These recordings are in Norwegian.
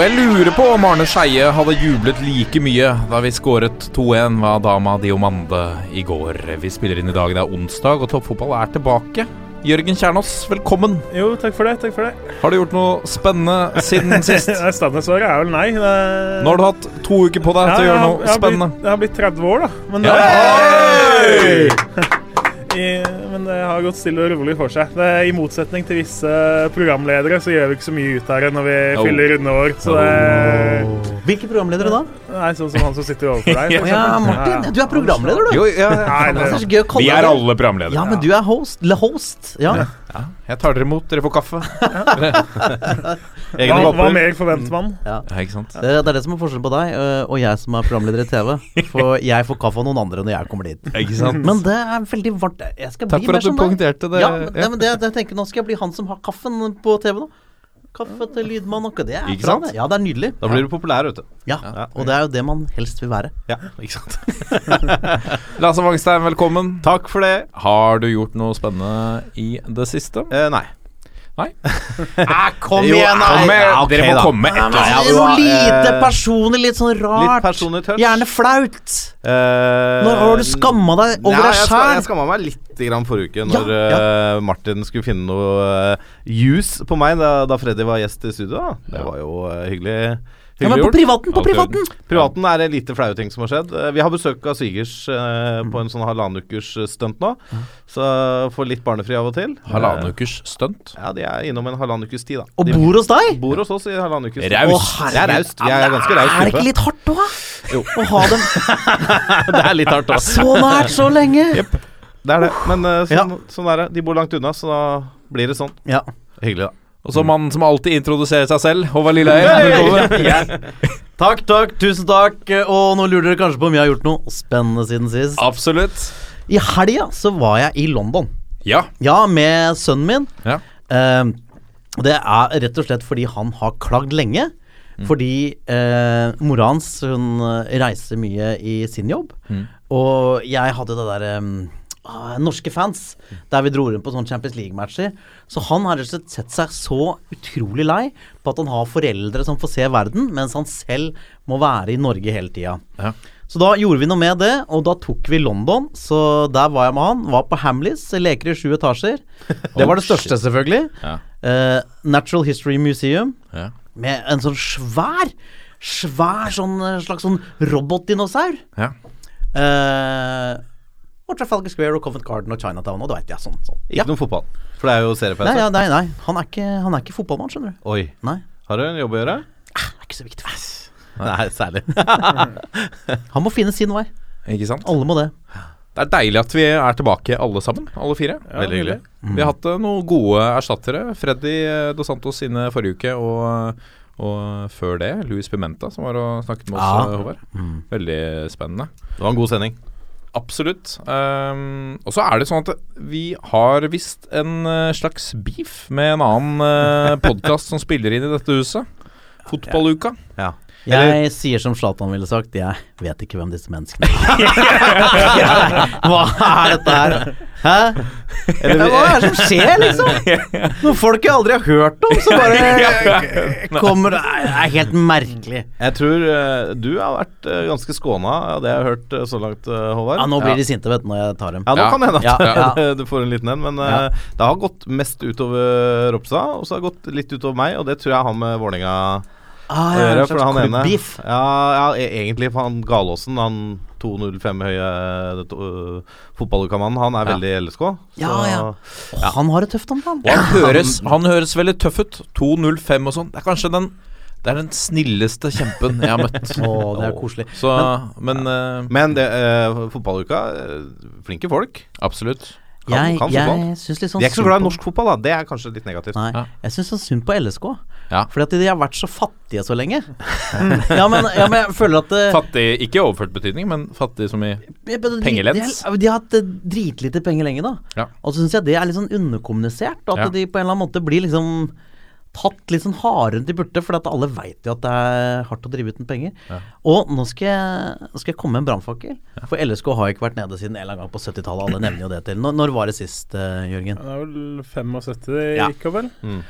Og jeg lurer på om Arne Skeie hadde jublet like mye da vi skåret 2-1 ved Dama Diomande i går. Vi spiller inn i dag, det er onsdag, og toppfotball er tilbake. Jørgen Kjernås, velkommen. Jo, takk for det. takk for det Har du gjort noe spennende siden sist? Standardsvaret er vel nei. Det... Nå har du hatt to uker på deg ja, til å gjøre noe jeg spennende. Blitt, jeg har blitt 30 år, da. Men det, I, men det har gått stille og rolig for seg. Det, I motsetning til visse programledere så gjør vi ikke så mye ut av det når vi Oh. fyller runde år. Så det Hvilke programledere da? Nei, sånn som han som sitter overfor deg. Ja. Martin. Du er programleder, du. Jo, ja, Nei, Det det, vi er alle programledere. Ja, men du er host. Le host. Ja. Ja, jeg tar dere imot. Dere får kaffe. hva, hva mer forventer man? Ja, ikke sant? Det, det er det som er forskjellen på deg og jeg som er programleder i TV. For jeg får kaffe av noen andre når jeg kommer dit. Ikke sant? Men det er veldig varmt. Jeg skal Takk bli for at du som poengterte det. Ja, men, det, men det, det, jeg tenker Nå skal jeg bli han som har kaffen på TV nå. Kaffe til lydmann og det er Ikke bra, sant? det. Ja, det er nydelig. Da blir du populær, vet du. Ja, Og det er jo det man helst vil være. Ja, ikke sant. Lasse Wangstein, velkommen. Takk for det. Har du gjort noe spennende i det siste? Eh, nei. Nei? kom Jo, igjen, kom nei! igjen. Ja, okay, Dere må da. komme med et eller annet. Ja, noe lite eh, personlig, litt sånn rart. Litt. Gjerne flaut. Uh, Når har du skamma deg over ja, deg jeg sjæl? Jeg skamma meg litt grann forrige uke, Ja, når eh, Martin skulle finne noe uh, juice på meg da, da Freddy var gjest i studio. Da. Det var jo eh, hyggelig. Ja, men på privaten, på privaten! Privaten er det lite flaue ting som har skjedd. Eh, Vi har besøk av svigers eh, på en sånn halvannen ukers eh, stunt nå. Så får litt barnefri av og til. Halvannen ukers stunt. Eh, Ja, de er innom en halvannen ukes tid, da. Og de bor hos deg? bor hos oss i halvannen ukes tid. Raust. Å, Det er raust. Vi er ganske raust Er det ikke litt hardt òg, da? Å ha dem Det er litt hardt, da. så nært så lenge. Det er det. Men eh, Ja. sånn, sånn er det. De bor langt unna, så da blir det sånn. Ja. Hyggelig, da. Og så mannen som alltid introduserer seg selv, Håvard Lilleheie. yeah. Takk, takk, tusen takk. Og nå lurer dere kanskje på om jeg har gjort noe spennende siden sist. Absolutt. I helga så var jeg i London. Ja. Ja, med sønnen min. Ja. Eh, det er rett og slett fordi han har klagd lenge. Fordi eh, mora hans hun eh, reiser mye i sin jobb. Og jeg hadde det der eh, Norske fans, der vi dro rundt på sånne Champions League-matcher. Så han har rett og slett sett seg så utrolig lei på at han har foreldre som får se verden, mens han selv må være i Norge hele tida. Ja. Så da gjorde vi noe med det, og da tok vi London. Så der var jeg med han. Var på Hamleys, leker i sju etasjer. Det var det største, selvfølgelig. Ja. Uh, Natural History Museum, Ja. med en sånn svær Svær sånn eh, slags sånn robotdinosaur. ja. Eh, og Trafalgar Square og Covent Garden og Chinatown, og det veit jeg. Sånn, sånn. Ikke Ja. noe fotball. For det er jo seriepause. Nei, ja, nei, nei. Han er ikke, han er ikke fotballmann, skjønner du. Oi. Nei. Har du en jobb å gjøre? Det er ikke så viktig Ass. Nei, særlig. Han må finne sin vei. Ikke sant? Alle må det. Det er deilig at vi er tilbake alle sammen, alle fire. Veldig hyggelig. Vi har hatt eh, noen gode erstattere. Freddy eh, Dos Santos inne forrige uke, og, og før det Louis Pimenta, som var og snakket med oss, Ja. Håvard. Mm. Veldig spennende. Det var en god sending. Absolutt. Um, og så er det sånn at vi har visst en eh, slags beef med en annen uh, podkast som spiller inn i dette huset. Fotballuka. Ja. Jeg sier som Zlatan ville sagt, jeg vet ikke hvem disse menneskene er. Hva er dette her? Hæ? Hva er det som skjer, liksom? Noen folk jeg aldri har hørt om, så bare kommer Det er helt merkelig. Jeg tror eh, du har vært eh, ganske skåna av det jeg har hørt eh, så langt, uh, Håvard. Ja, nå blir de sinte, vet du, når jeg tar dem. Ja, nå Ja. kan det hende at Ja, du får en liten en, men Ja. det har gått mest utover Ropstad, og så har det gått litt utover meg, og det tror jeg har med Vålerenga Ah, å ja, gjøre. For han ene ja, ja, e- egentlig for han Galåsen, han 205 høye uh, fotballuka-mannen, han er Ja. veldig LSK. Ja, så- ja. Åh, Han har det tøft om dagen. Han høres, han høres veldig tøff ut. 2.05 og sånn. Det er kanskje den Det er den snilleste kjempen jeg har møtt. Åh, det er koselig. Så, men, Men det, eh, fotballuka, eh, flinke folk. Absolutt. Jeg, kan jeg syns litt sånn De er ikke så glad i norsk fotball, da. Det er kanskje litt negativt. Nei, Ja. jeg syns sånn synd på LSK. Ja. Fordi at de har vært så fattige så lenge. ja, men, ja, men jeg føler at eh, Fattig, ikke i overført betydning, men fattig som i Pengelens. De, de har hatt eh, dritlite penger lenge, da. Ja. Og så syns jeg det er litt sånn underkommunisert. At Ja. de på en eller annen måte blir liksom tatt litt sånn hardere enn de burde, for at alle veit jo at det er hardt å drive uten penger. Og nå skal, jeg, skal jeg komme med en brannfakkel. For LSK har ikke vært nede siden en eller annen gang på 70-tallet. Alle nevner jo det til. Når, når var det sist, uh, Jørgen? Det er vel 75 det Ja. gikk opp, vel? Mm.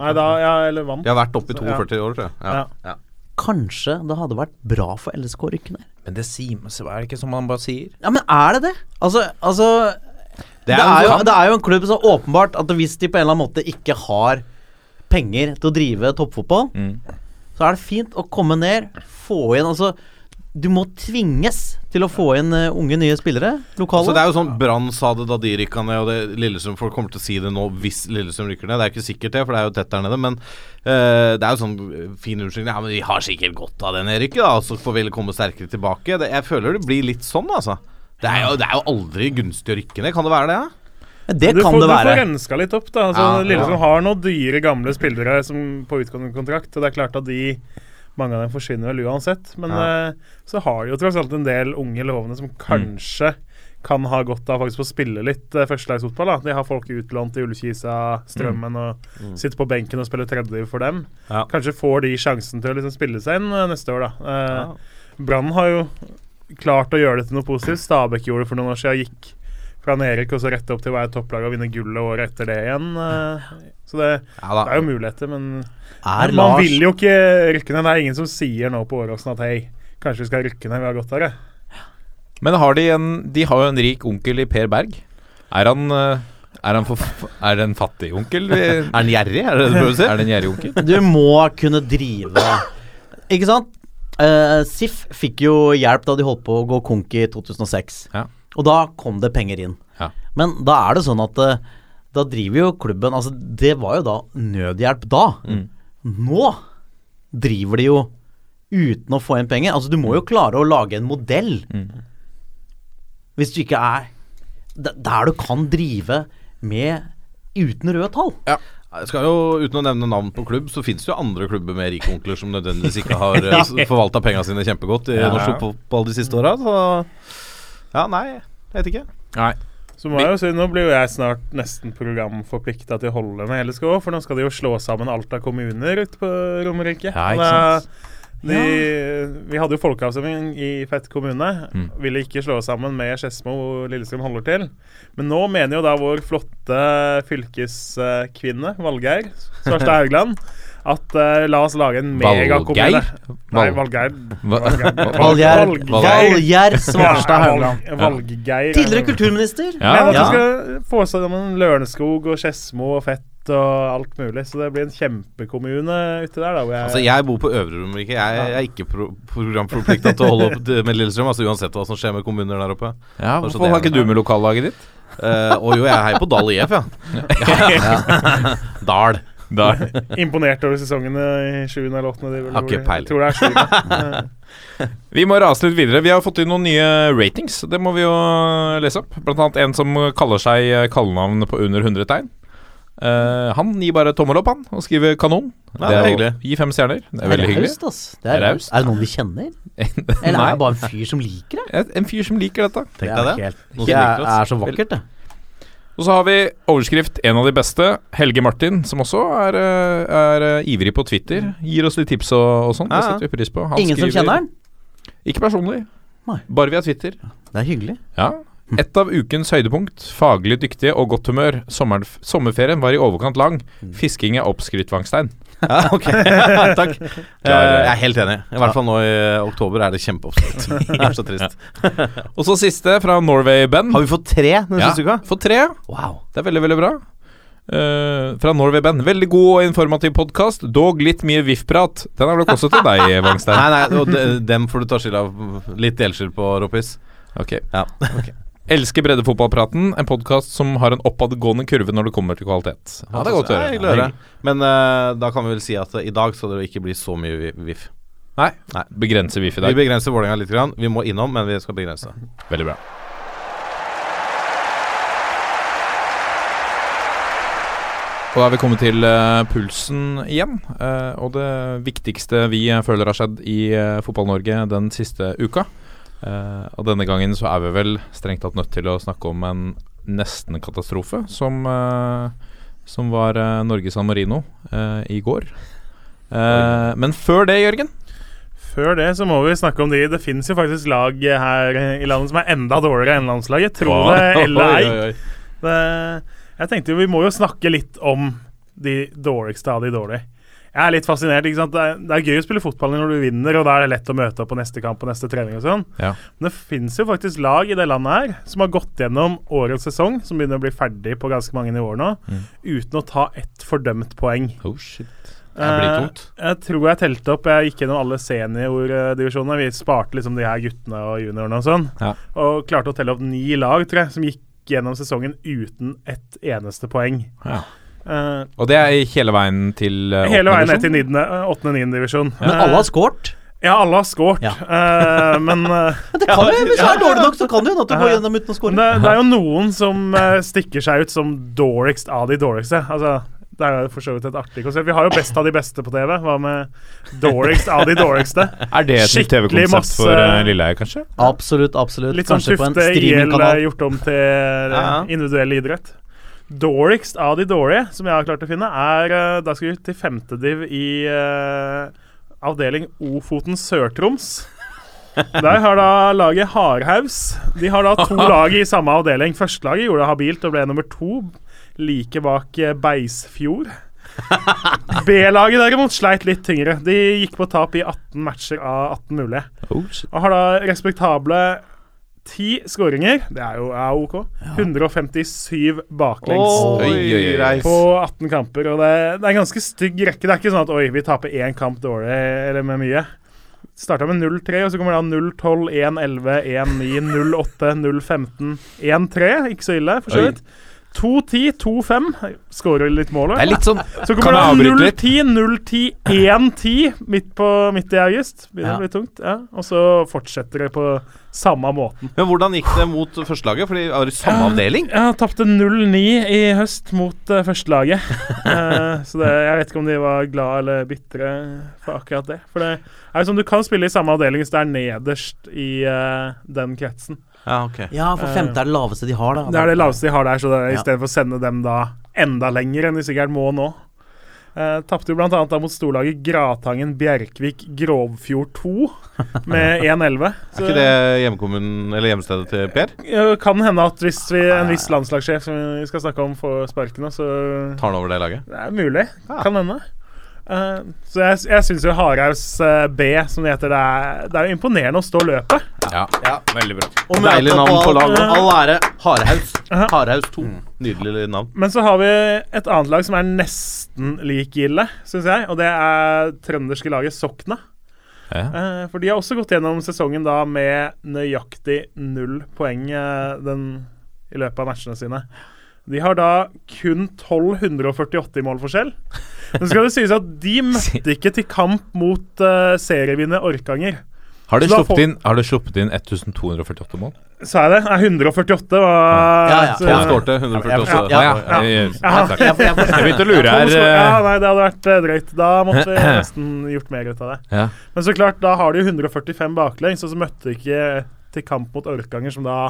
Nei, da Ja, eller vant. De har vært oppe i Ja. 42 år, tror jeg. Ja. Ja. Ja. Kanskje det hadde vært bra for LSK å rykke ned? Men det sier er det ikke som man bare sier? Ja, men er det det? Altså, altså det, er er jo det er jo en klubb som åpenbart at hvis de på en eller annen måte ikke har penger til å drive toppfotball, Mm. så er det fint å komme ned, få inn Altså, du må tvinges til å få inn eh, unge, nye spillere. Lokale. Så det er jo sånn Brann sa det da de rykka ned, og det Lillestrøm-folk kommer til å si det nå hvis Lillestrøm rykker ned. Det er ikke sikkert det, for det er jo tett der nede, men uh, det er jo sånn eh, fin unnskyldning. Ja, men vi har sikkert godt av det nedrykket, da, og så får vi komme sterkere tilbake. Det, jeg føler det blir litt sånn, altså. Det er, jo, det er jo aldri gunstig å rykke ned. Kan det være det? Ja? Det du kan får, det Du får renska litt opp, da. Altså, Ja, Lillestrøm ja. har noen dyre, gamle spillere som på utgående kontrakt, og det er klart at de mange av dem forsvinner vel uansett. Men Ja. uh, så har de jo tross alt en del unge lovende som kanskje kan ha godt av faktisk å spille litt uh, førstelagsfotball. De har folk utlånt i Ullkisa, Strømmen, og sitter på benken og spiller tredje for dem. Ja. Kanskje får de sjansen til å liksom spille seg inn uh, neste år, da. Uh, Ja. Brann har jo klart å gjøre det til noe positivt. Stabæk gjorde det for noen år siden. Gikk fra Erik og så rett opp til å være topplag og vinne gullet året etter det igjen. eh, Så det, Ja, det er jo muligheter, men Er man Lars vil jo ikke rykke ned. Det er ingen som sier nå på Åråsen at hei, kanskje vi skal rykke ned, vi har godt av det. Men har de en De har jo en rik onkel i Per Berg. Er han eh, Er, han for, er det en fattig onkel? Er han gjerrig, er det det du prøver å si? Er det en gjerrig onkel? Du må kunne drive Ikke sant? Eh, SIF fikk jo hjelp da de holdt på å gå konk i 2006. Ja. Og da kom det penger inn. Ja. Men da er det sånn at uh, da driver jo klubben Altså, det var jo da nødhjelp da. Mm. Nå driver de jo uten å få inn penger. Altså, du må jo klare å lage en modell. Mm. Hvis du ikke er Der du kan drive med uten røde tall. Jeg skal jo, Uten å nevne navn på klubb, så finnes det jo andre klubber med rike onkler som nødvendigvis ikke har ja. forvalta penga sine kjempegodt i Ja. norsk fotball de siste åra. Så ja, nei, jeg vet ikke. Nei. Så må jeg jo si, Nå blir jo jeg snart nesten programforplikta til å holde med LSK, for nå skal de jo slå sammen Alta kommuner ute på Romerike. Ja, De, Vi hadde jo folkeavstemning i Fett kommune. Mm. Ville ikke slå oss sammen med Skedsmo, hvor Lillestrøm holder til. Men nå mener jo da vår flotte fylkeskvinne, Valgeir Svarstad Haugland, at uh, la oss lage en megakommune. Nei, Valgeir. Valgeir. Valgeir Svarstad Haugland. Valg, Valgeir. Tidligere kulturminister. Ja, Men at ja. vi skal få sammen Lørenskog og Skedsmo og Fett og alt mulig. Så det blir en kjempekommune uti der. da hvor jeg, Altså, Jeg bor på Øvre Romerike. Jeg, jeg er ikke pro programforplikta til å holde opp med Lillestrøm. Altså Uansett hva som skjer med kommuner der oppe. Ja, Hvorfor har ikke du med lokallaget ditt? Uh, og jo, jeg heier på Dal IF, ja. Dal. Der. Imponert over sesongene i sjuende eller åttende. de Har ikke peiling. Vi må rase litt videre. Vi har fått inn noen nye ratings. Det må vi jo lese opp. Blant annet en som kaller seg kallenavn på under 100 tegn. Eh, han gir bare tommel opp, han, og skriver 'kanon'. Ja, det er hyggelig. Gi fem stjerner. Det er veldig hyggelig. Det er, Det er raust. er det noen vi kjenner? Eller er det bare en fyr som liker det? En fyr som liker dette. Tenk deg det. Helt, det er, er så vakkert, det. Og så har vi overskrift 'En av de beste'. Helge Martin, som også er, er, er eh, ivrig på Twitter. Gir oss litt tips og, og sånn. Det Ja, Det setter vi pris på. Han Ingen som kjenner han? Ikke personlig. Nei. Bare via Twitter. Det er hyggelig. Ja. Et av ukens høydepunkt. Faglig dyktige og godt humør. Sommer, sommerferien var i overkant lang. Fisking er oppskrytt, Vangstein. Ja, ok. Takk. Eh, jeg er helt enig. I hvert fall nå i oktober er det kjempeoppskritt. Det er så trist. Og så siste, fra Norway-Ben. Har vi fått tre den Ja, siste uka? fått tre. Wow. Det er veldig, veldig bra. Uh, fra Norway-Ben. Veldig god og informativ podkast, dog litt mye VIF-prat. Den er nok også til deg, Vangstein. Nei, nei, og de, dem får du ta skyld av. Litt delskyld på, Ropis. Ok. Ja. Elsker breddefotballpraten, en podkast som har en oppadgående kurve når det kommer til kvalitet. Ja, det er godt å høre. Men uh, da kan vi vel si at uh, i dag skal det ikke bli så mye VIF. Nei. Nei. Begrense VIF i dag. Vi begrenser Vålerenga litt. Grann. Vi må innom, men vi skal begrense. Veldig bra. Og da er vi kommet til uh, pulsen igjen. Eh, og det viktigste vi føler har skjedd i Fotball-Norge den siste uka. Eh, og denne gangen så er vi vel strengt tatt nødt til å snakke om en nesten-katastrofe som, uh, som var uh, Norge San Marino eh, i går. Eh, men før det, Jørgen Før det så må vi snakke om de Det finnes jo faktisk lag her i landet som er enda dårligere enn landslaget. Tro det eller ei. Jeg tenkte jo vi må jo snakke litt om de dårligste av de dårlige. Jeg er litt fascinert. ikke sant? Det er, det er gøy å spille fotball når du vinner, og da er det lett å møte opp på neste kamp og neste trening og sånn. Ja. Men det fins jo faktisk lag i det landet her som har gått gjennom årets sesong, som begynner å bli ferdig på ganske mange nivåer nå, uten å ta ett fordømt poeng. Oh, shit. Det blir Eh, tungt. Jeg tror jeg telte opp Jeg gikk gjennom alle seniordivisjonene. Vi sparte liksom de her guttene og juniorene og sånn. Ja. Og klarte å telle opp ni lag, tror jeg, som gikk gjennom sesongen uten ett eneste poeng. Ja. Eh, Og det er hele veien til uh, hele veien ned til divisjon? åttende-niende divisjon. Men alle har scoret. Ja, alle har scoret. Ja. uh, men uh, Det kan jo, Hvis du er dårlig nok, så kan du jo at du går gjennom uten å score. det, det er jo noen som uh, stikker seg ut som dårligst av de dårligste. Altså, det er jo for så vidt et artig konsept. Vi har jo best av de beste på TV. Hva med dårligst av de dårligste? Er det et nytt TV-konsept masse- for uh, Lilleheie, kanskje? Absolutt, absolutt. Litt sånn Tufte IL gjort om til eh, individuell idrett. Dårligst av de dårlige, som jeg har klart å finne, er eh, Da skal vi til femtediv i uh, avdeling Ofoten Sør-Troms. Der har da laget Hardhaus De har da to lag i samme avdeling. Førstelaget gjorde det habilt og ble nummer to, like bak eh, Beisfjord. B-laget derimot sleit litt tyngre. De gikk på tap i 18 matcher av 18 mulige. Oh. Og har da respektable ti skåringer. Det er jo er OK. 157 baklengs. Oi, oi, oi. På 18 kamper, og det, det er en ganske stygg rekke. Det er ikke sånn at oi, vi taper én kamp dårlig eller med mye. Starta med 0-3, og så kommer det da 0-12, 1-11, 1-9, 0-8, 0-15, 1-3. Ikke så ille, for så Oi. vidt. 2-10, 2-5. Skårer litt mål Det er litt sånn Så Kan kommer det 0-10, 0-10, 1-10 midt, på, midt i august. Begynner Ja. å bli tungt. Ja. Og så fortsetter det på samme måten. Men hvordan gikk det mot førstelaget? Fordi var i samme avdeling. Jeg tapte 0-9 i høst mot uh, førstelaget. uh, så det, jeg vet ikke om de var glad eller bitre for akkurat det. For det er jo sånn, du kan spille i samme avdeling hvis det er nederst i uh, den kretsen. Ja, okay. Ja, for femte er det laveste de har, da. Det er det laveste de har der, så det, Ja. istedenfor å sende dem da enda lenger enn de sikkert må nå. Uh, Tapte jo bl.a. mot storlaget Gratangen Bjerkvik Grovfjord 2 med 1-11. Er ikke det hjemkommunen eller hjemstedet til Per? Ja, Kan hende at hvis vi, en viss landslagssjef som vi skal snakke om, får sparken, så Tar han over det laget? Det er mulig. Ja. Kan hende. Eh, så jeg, jeg syns jo Haraus eh, B, som det heter, det er, det er jo imponerende å stå løpet. Ja, veldig bra. Og Deilig navn på laget. laget. All ære. Hardhaus. Hardhaus 2. Nydelig navn. Men så har vi et annet lag som er nesten like ille, syns jeg. Og det er trønderske laget Sokna. Ja. Eh, for de har også gått gjennom sesongen da med nøyaktig null poeng den, i løpet av matchene sine. De har da kun 1248 i målforskjell. Men skal det sies at de møtte ikke til kamp mot uh, serievinner Orkanger. Har du sluppet inn, har du sluppet inn 1248 mål? Sa jeg det? Er 148 var Ja, ja. Tolv skårte, 148. Ja, Ja, ja. ja. Jeg, Ja. begynte å lure her. Ja, eh, nei, det hadde vært eh, drøyt. Da måtte vi nesten gjort mer ut av det. Men så klart, da har de jo 145 baklengs, og så møtte de ikke til kamp mot Orkanger, som da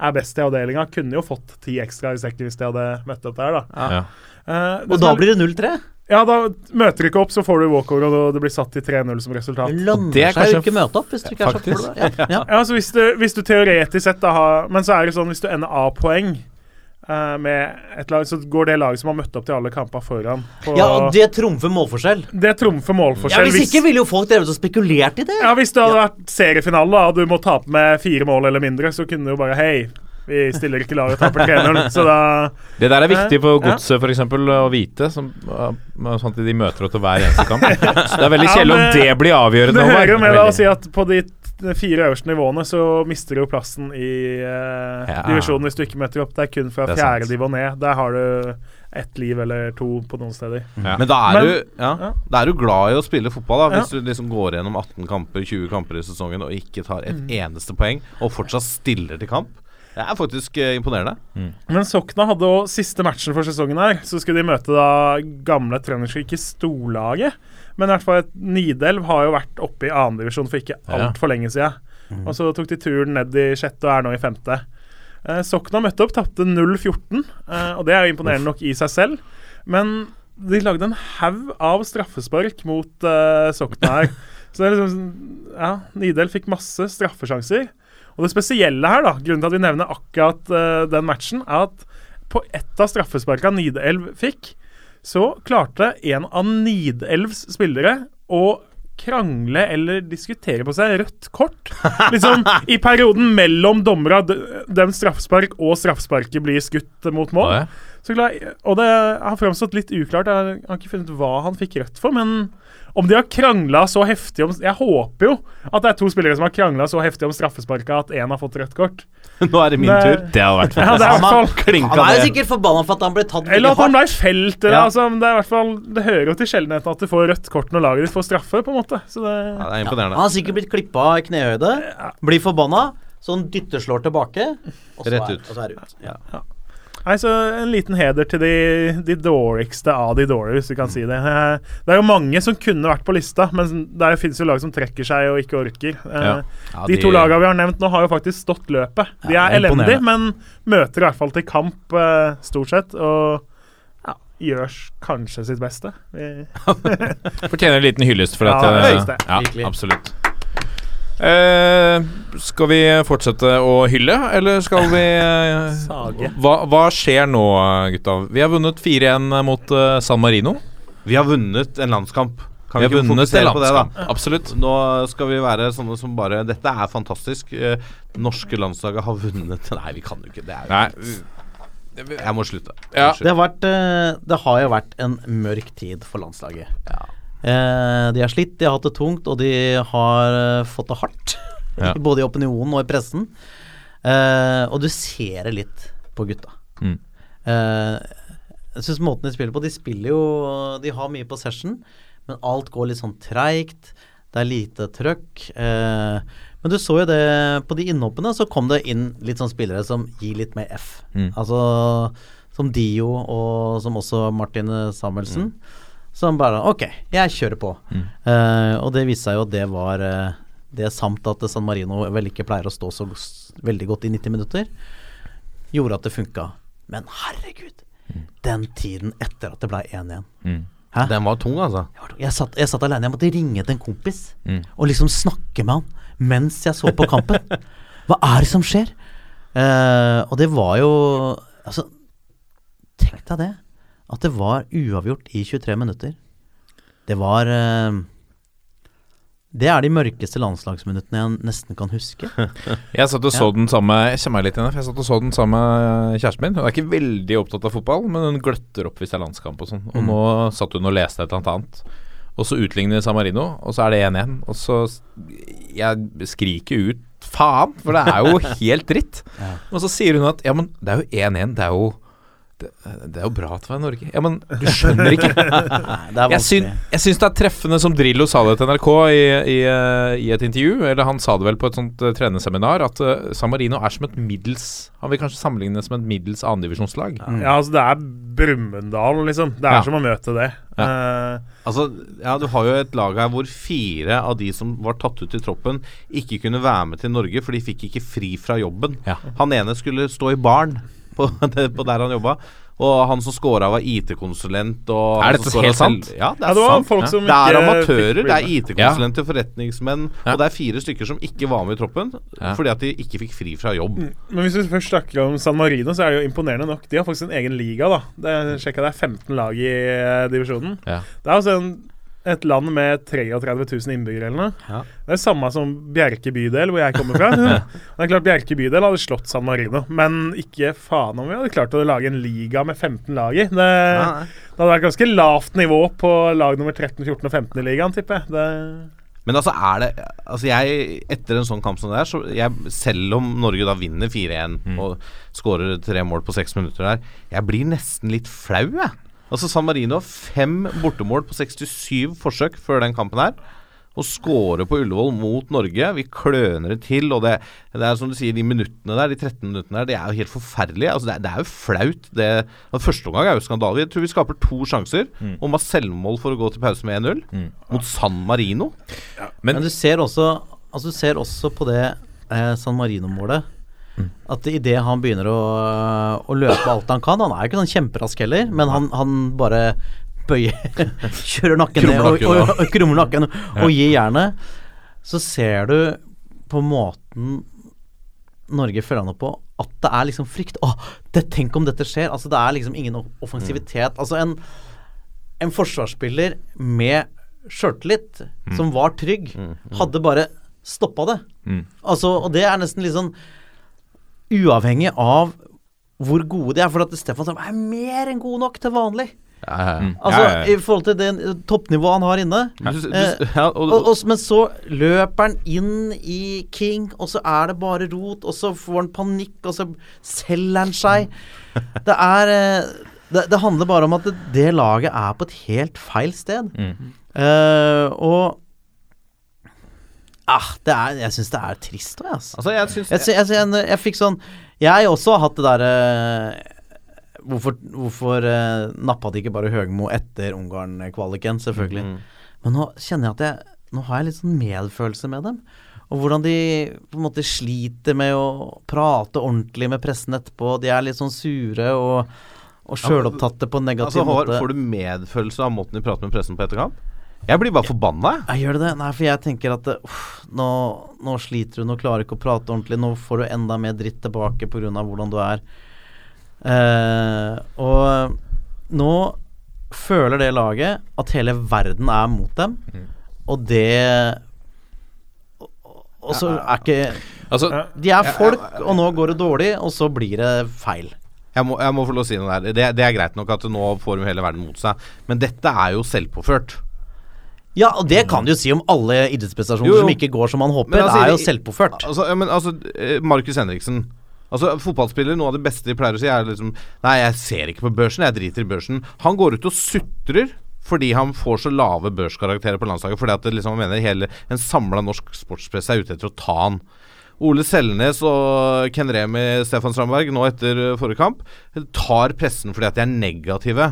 er best i avdelinga. Kunne jo fått ti ekstra i sekken hvis de hadde møtt opp der, da. Ja. Uh, Og da er- blir det 0-3. Ja, da møter du ikke opp, så får du walkover, og det blir satt til 3-0 som resultat. Det lønner er seg jo ikke møte opp hvis du ikke er så full. Ja, ja. Ja, så hvis du, hvis du teoretisk sett da har Men så er det sånn, hvis du ender A-poeng eh, med et lag, så går det laget som har møtt opp til alle kamper foran. På, ja, og det trumfer målforskjell. det trumfer Ja, hvis, Hvis ikke ville jo folk drevet og spekulert i det. Ja, Hvis det hadde vært seriefinale og du må tape med fire mål eller mindre, så kunne du jo bare Hei, vi stiller ikke laget og taper 3-0. Så da Det der er viktig for Ja. godset for eksempel, å vite, som, uh, sånn at de møter opp til hver eneste kamp. Så det er veldig Ja, om det blir avgjørende. Det hører jo med deg å si at på de fire øverste nivåene så mister du jo plassen i uh, Ja. divisjonen hvis du ikke møter opp. Det er kun fra er fjerde div og ned. Der har du ett liv eller to på noen steder. Ja. Men da er, Men- du, ja, ja. da er du glad i å spille fotball, da Ja. hvis du liksom går gjennom 18 kamper, 20 kamper i sesongen og ikke tar et Mm. eneste poeng, og fortsatt stiller til kamp. Det er faktisk eh, imponerende. Men Sokna hadde òg siste matchen for sesongen her. Så skulle de møte da gamle trønderske, ikke storlaget, men i hvert fall Nidelv har jo vært oppe i annendivisjon for ikke Ja. altfor lenge siden. Og så tok de turen ned i sjette og er nå i femte. Eh, Sokna møtte opp, tapte 0-14, eh, og det er jo imponerende nok i seg selv. Men de lagde en haug av straffespark mot eh, Sokna her. Så det er liksom Ja, Nidel fikk masse straffesjanser. Og det spesielle her, da, grunnen til at vi nevner akkurat eh, den matchen, er at på ett av straffesparka Nidelv fikk, så klarte en av Nidelvs spillere å krangle eller diskutere på seg rødt kort. Liksom i perioden mellom dommera, dem straffespark og straffesparket blir skutt mot mål. Og det har framstått litt uklart. Jeg har ikke funnet hva han fikk rødt for, men om de har krangla så heftig om Jeg håper jo at det er to spillere som har krangla så heftig om straffesparka at én har fått rødt kort. Nå er det min Det- tur. Det hadde vært Ja, det er Han, har, han er jo sikkert forbanna for at han ble tatt Eller veldig at han hardt. ble felt. Ja. altså, det, er hvert fall, det hører jo til sjeldenheten at du får rødt kort når laget ditt får straffe, på en måte. Så det, Ja, det er Han har sikkert blitt klippa i knehøyde, blir forbanna, så han dytterslår tilbake, og så, Rett er, ut. og så er det ut. Ja. Nei, så En liten heder til de, de dårligste av de dårlige, hvis du kan si det. Eh, Det er jo mange som kunne vært på lista, men det finnes jo lag som trekker seg og ikke orker. Eh, Ja. Ja, De to lagene vi har nevnt nå, har jo faktisk stått løpet. De er er elendige, men møter i hvert fall til kamp, eh, stort sett. Og ja, gjør kanskje sitt beste. Fortjener en liten hyllest for Ja, at eh, høyeste. Ja, absolutt. Eh, skal vi fortsette å hylle, eller skal vi eh, Sage. Hva, hva skjer nå, gutta? Vi har vunnet 4-1 mot uh, San Marino. Vi har vunnet en landskamp. Kan Vi vi, ikke fokusere på det, da? Absolutt. Nå skal vi være sånne som bare Dette er fantastisk. Eh, norske landslaget har vunnet Nei, vi kan jo ikke. Det er jo Nei, Jeg må slutte. Ja. Det, har vært, det har jo vært en mørk tid for landslaget. Eh, de har slitt, de har hatt det tungt, og de har eh, fått det hardt. Ja. Både i opinionen og i pressen. Eh, og du ser det litt på gutta. Mm. Eh, jeg syns måten de spiller på De spiller jo De har mye på session, men alt går litt sånn treigt. Det er lite trøkk. Eh, men du så jo det på de innhoppene, så kom det inn litt sånn spillere som gir litt mer F. Mm. Altså som Dio og som også Martin Samuelsen. Som bare Ok, jeg kjører på. Eh, og det viste seg jo at det var uh, det samt at San Marino vel ikke pleier å stå så veldig godt i 90 minutter, gjorde at det funka. Men herregud, den tiden etter at det ble 1-1 Mm. Hæ? Den var tung, altså. Jeg satt, jeg satt alene. Jeg måtte ringe til en kompis Mm. og liksom snakke med han mens jeg så på kampen. Hva er det som skjer? Uh, og det var jo Altså, tenk deg det. At det var uavgjort i 23 minutter. Det var eh, Det er de mørkeste landslagsminuttene jeg nesten kan huske. Jeg satt og så Ja. den samme Jeg kjenner meg litt igjen, for jeg satt og så den samme kjæresten min. Hun er ikke veldig opptatt av fotball, men hun gløtter opp hvis det er landskamp og sånn. Og nå satt hun og leste et eller annet annet. Og så utligner San Marino, og så er det 1-1. Og så Jeg skriker ut faen, for det er jo helt dritt. Og så sier hun at ja, men det er jo 1-1. Det er jo det, det er jo bra at det var i Norge. Ja, men du skjønner ikke. Nei, Jeg, syn, jeg syns det er treffende som Drillo sa det til NRK i, i, eh, i et intervju, eller han sa det vel på et sånt uh, trenerseminar, at eh, San Marino er som et middels Han vil kanskje sammenligne det som et middels annendivisjonslag. Ja, altså det er Brumunddal, liksom. Det er Ja. som å møte det. Eh, Altså, ja, Du har jo et lag her hvor fire av de som var tatt ut i troppen, ikke kunne være med til Norge, for de fikk ikke fri fra jobben. Ja. Han ene skulle stå i baren på, på der han jobba. Og han som scora, var IT-konsulent. Er dette helt sant? Ja, det ja, er det sant. folk Ja. som Det er amatører, det er. IT-konsulenter, forretningsmenn, Ja. og det er fire stykker som ikke var med i troppen Ja. fordi at de ikke fikk fri fra jobb. Men hvis vi først snakker om San Marino, så er det jo imponerende nok. De har faktisk en egen liga, da. Det, sjekka det er 15 lag i eh, divisjonen. Ja. Det er altså en, et land med 33 000 innbyggere eller noe. Ja. Det er samme som Bjerke bydel, hvor jeg kommer fra. Det er klart Bjerke bydel hadde slått San Marino, men ikke faen om vi hadde klart å lage en liga med 15 lag i. Det, Ja, det hadde vært ganske lavt nivå på lag nummer 13, 14 og 15 i ligaen, tipper jeg. Det, Men altså er det Altså jeg Etter en sånn kamp som det er, så jeg, selv om Norge da vinner 4-1 og skårer tre mål på seks minutter der, jeg blir nesten litt flau, jeg. Altså San Marino har fem bortemål på 67 forsøk før den kampen her. og scorer på Ullevål mot Norge. Vi kløner det til, og det, det er som du sier, de minuttene der, de 13 minuttene der, det er jo helt forferdelig. Altså, det, det er jo flaut. Det, altså, første omgang er jo skandale. Jeg tror vi skaper to sjanser, og må ha selvmål for å gå til pause med 1-0 mot San Marino. Men, du ser også Altså du ser også på det eh, San Marino-målet at idet han begynner å, å løpe alt han kan Han er jo ikke sånn kjemperask heller, men han, han bare bøyer Kjører nakken ned og, og, og krummer nakken og gir jernet. Så ser du på måten Norge følger han opp på, at det er liksom frykt. Å, det, tenk om dette skjer! Altså Det er liksom ingen offensivitet. Altså en, en forsvarsspiller med sjøltillit, som var trygg, hadde bare stoppa det. Altså, og det er nesten litt sånn uavhengig av hvor gode de er. For at Stefan Strand er mer enn god nok til vanlig. Ja, ja, ja. Altså Ja, ja, ja. i forhold til det eh, toppnivået han har inne. Du, du, Eh, ja, og, Og, og, men så løper han inn i King, og så er det bare rot, og så får han panikk, og så selger han seg. Det er eh, det, det handler bare om at det, det laget er på et helt feil sted. Eh, og ah, det er, Jeg syns det er trist òg. Altså. altså, jeg syns Jeg, jeg, jeg, jeg, jeg fikk sånn Jeg også har hatt det derre Hvorfor, hvorfor uh, nappa de ikke bare Høgmo etter Ungarn-kvaliken? Selvfølgelig. Men nå kjenner jeg at jeg Nå har jeg litt sånn medfølelse med dem. Og hvordan de på en måte sliter med å prate ordentlig med pressen etterpå. De er litt sånn sure og, og sjølopptatte på en negativ altså, måte. Får du medfølelse av måten de prater med pressen på etterkamp? Jeg blir bare forbanna. jeg. Jeg gjør det det? Nei, for jeg tenker at uh, uff, nå, nå sliter du, nå klarer du ikke å prate ordentlig. Nå får du enda mer dritt tilbake pga. hvordan du er. Eh, og nå føler det laget at hele verden er mot dem, og det og- Og så er ikke Altså, De er folk, og nå går det dårlig, og så blir det feil. Jeg må, jeg må få lov å si noe der. Det, det er greit nok at nå får de hele verden mot seg, men dette er jo selvpåført. Ja, og det kan du jo si om alle idrettsprestasjoner Jo, jo. som ikke går som man håper. Men altså, det er jo selvpåført. Altså, ja, men altså eh, Markus Henriksen. Altså Fotballspiller, noe av det beste de pleier å si, er liksom Nei, jeg ser ikke på børsen, jeg driter i børsen. Han går ut og sutrer fordi han får så lave børskarakterer på landslaget. Fordi at det liksom, mener hele en samla norsk sportspresse er ute etter å ta han. Ole Selnes og Ken Remi Stefan Strandberg nå etter eh, forrige kamp tar pressen fordi at de er negative.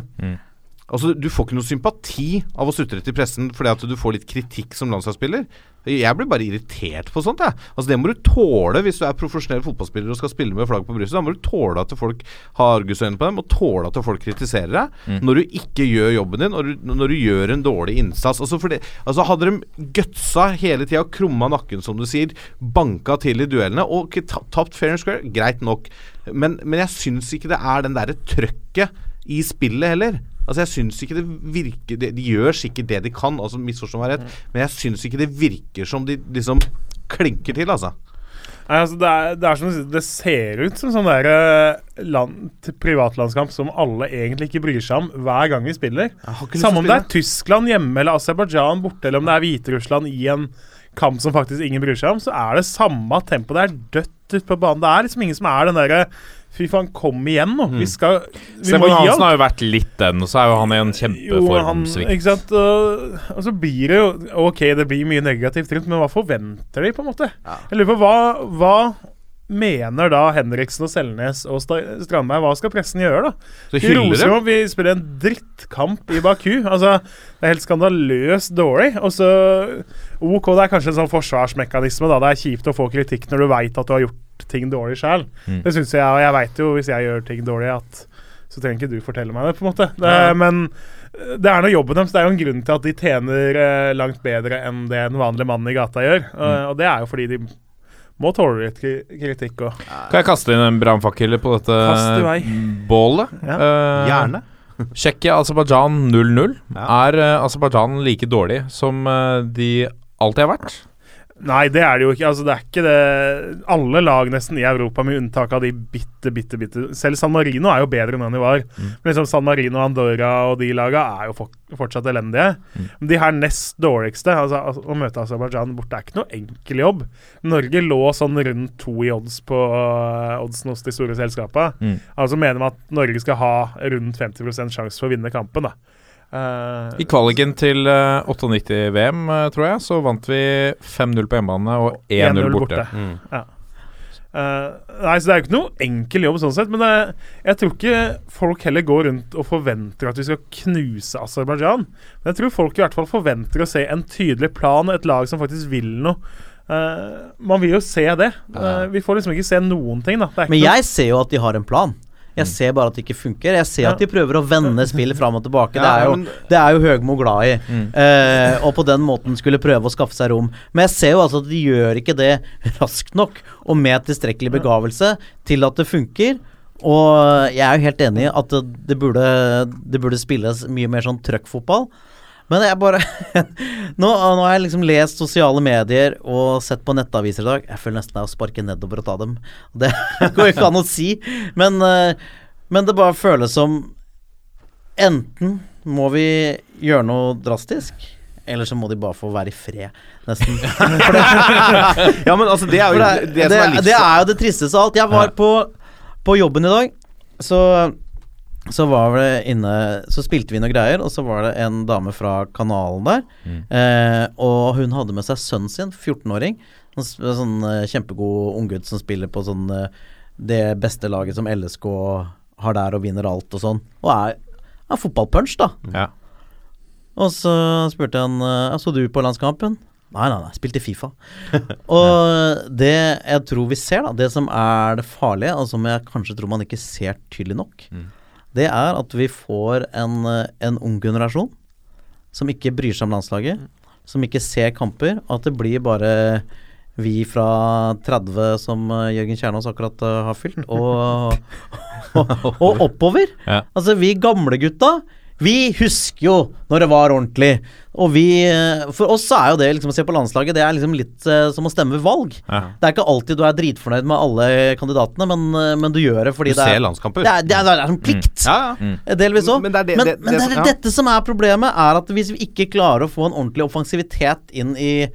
Altså, Du får ikke noe sympati av å sutre til pressen fordi at du får litt kritikk som landslagsspiller. Jeg blir bare irritert på sånt. Jeg. Altså, Det må du tåle hvis du er profesjonell fotballspiller og skal spille med flagg på brystet. Da må du tåle at folk har argusøyne på dem, og tåle at folk kritiserer deg når du ikke gjør jobben din, du, når du gjør en dårlig innsats. Altså, fordi, altså Hadde de gutsa hele tida, krumma nakken, som du sier, banka til i duellene og tapt fair and square, greit nok. Men, men jeg syns ikke det er den derre trøkket i spillet heller. Altså Jeg syns ikke det virker De, de gjør sikkert det de kan, altså misforstå meg rett, men jeg syns ikke det virker som de liksom klinker til, altså. Nei, altså det, er, det er som det ser ut som sånn der eh, land, privatlandskamp som alle egentlig ikke bryr seg om hver gang vi spiller. Samme om det er Tyskland hjemme eller Aserbajdsjan borte, eller om det er Hviterussland i en kamp som faktisk ingen bryr seg om, så er det samme tempo. Det er dødt ute på banen. Det er liksom ingen som er den derre Fy faen, kom igjen nå. Vi skal Vi må gi gi Hansen har jo vært litt den, og så er jo han i en Jo, han, kjempeformsvikt. ikke sant? Og, og så blir det jo Ok, det blir mye negativt rundt, men hva forventer de, på en måte? Jeg lurer på hva, hva mener da Henriksen og Selnes og Sta- Strandberg Hva skal pressen gjøre, da? Så De hyller roser dem. jo om vi spiller en drittkamp i Baku. Altså, Det er helt skandaløst dårlig. Og så OK, det er kanskje en sånn forsvarsmekanisme. da Det er kjipt å få kritikk når du veit at du har gjort ting dårlig sjøl. Mm. Det syns jeg, og jeg veit jo hvis jeg gjør ting dårlig, at så trenger ikke du fortelle meg det, på en måte. Det, Men eh, det er nå jobben deres. Det er jo en grunn til at de tjener eh, langt bedre enn det en vanlig mann i gata gjør. Mm. Og, og det er jo fordi de må tåle litt kritikk òg. Kan jeg kaste inn en brannfakkel på dette bålet? Ja. Uh, Gjerne. Tsjekkia-Aserbajdsjan 0-0. Ja. Er uh, Aserbajdsjan like dårlig som de alltid har vært? Nei, det er det jo ikke. Altså, det er ikke det Alle lag nesten i Europa, med unntak av de bitte, bitte, bitte Selv San Marino er jo bedre enn de var. Men liksom San Marino, Andorra og de laga er jo fortsatt elendige. Men de her nest dårligste altså, altså, Å møte Aserbajdsjan borte er ikke noe enkel jobb. Norge lå sånn rundt to i odds på uh, oddsen hos de store selskapene. Mm. Altså mener man at Norge skal ha rundt 50 sjanse for å vinne kampen. da Eh, I kvaliken til uh, 98-VM, uh, tror jeg, så vant vi 5-0 på hjemmebane og 1-0 borte. Ja. Eh, nei, så Det er jo ikke noe enkel jobb, sånn sett men det, jeg tror ikke folk heller går rundt og forventer at vi skal knuse Aserbajdsjan. Men jeg tror folk i hvert fall forventer å se en tydelig plan, et lag som faktisk vil noe. Eh, man vil jo se det. Eh, vi får liksom ikke se noen ting, da. Det er ikke Men noe- jeg ser jo at de har en plan. Jeg ser bare at det ikke funker. Jeg ser at de prøver å vende spillet fram og tilbake. Det er jo, det er jo Høgmo glad i. Eh, og på den måten skulle prøve å skaffe seg rom. Men jeg ser jo altså at de gjør ikke det raskt nok og med tilstrekkelig begavelse til at det funker. Og jeg er jo helt enig i at det, det, burde, det burde spilles mye mer sånn trøkkfotball. Men jeg bare nå, nå har jeg liksom lest sosiale medier og sett på nettaviser i dag. Jeg føler nesten det er å sparke nedover og ta dem. Det går ikke an å si. Men, eh, men det bare føles som Enten må vi gjøre noe drastisk, eller så må de bare få være i fred, nesten. Ja, men altså, det er jo det, det, det, er det er jo det tristeste av alt. Jeg var på, på jobben i dag, så så var det inne Så spilte vi noen greier, og så var det en dame fra kanalen der. Eh, og hun hadde med seg sønnen sin, 14-åring. En sånn eh, kjempegod unggutt som spiller på sånn eh, det beste laget som LSK har der og vinner alt og sånn. Og er, er fotballpunch, da. Ja. Og så spurte han eh, Så du på landskampen. Nei, nei, nei, spilte Fifa. og det jeg tror vi ser, da, det som er det farlige, og som jeg kanskje tror man ikke ser tydelig nok, det er at vi får en, eh, en ung generasjon som ikke bryr seg om landslaget, som ikke ser kamper, at det blir bare vi fra 30 som eh, Jørgen Kjernås akkurat eh, har fylt, og, og, og oppover. Ja. Altså, vi gamle gutta, vi husker jo når det var ordentlig. Og vi eh, For oss så er jo det liksom å se på landslaget, det er liksom litt uh, som å stemme ved valg. Ja. Det er ikke alltid du er dritfornøyd med alle kandidatene, men, eh, men du gjør det fordi Du det ser er landskamper. Det er, det er, det er en plikt. Ja, ja. Eh, Delvis òg. Men det er det- men, det- men det det som- er ja. dette som er problemet, er at hvis vi ikke klarer å få en ordentlig offensivitet inn i,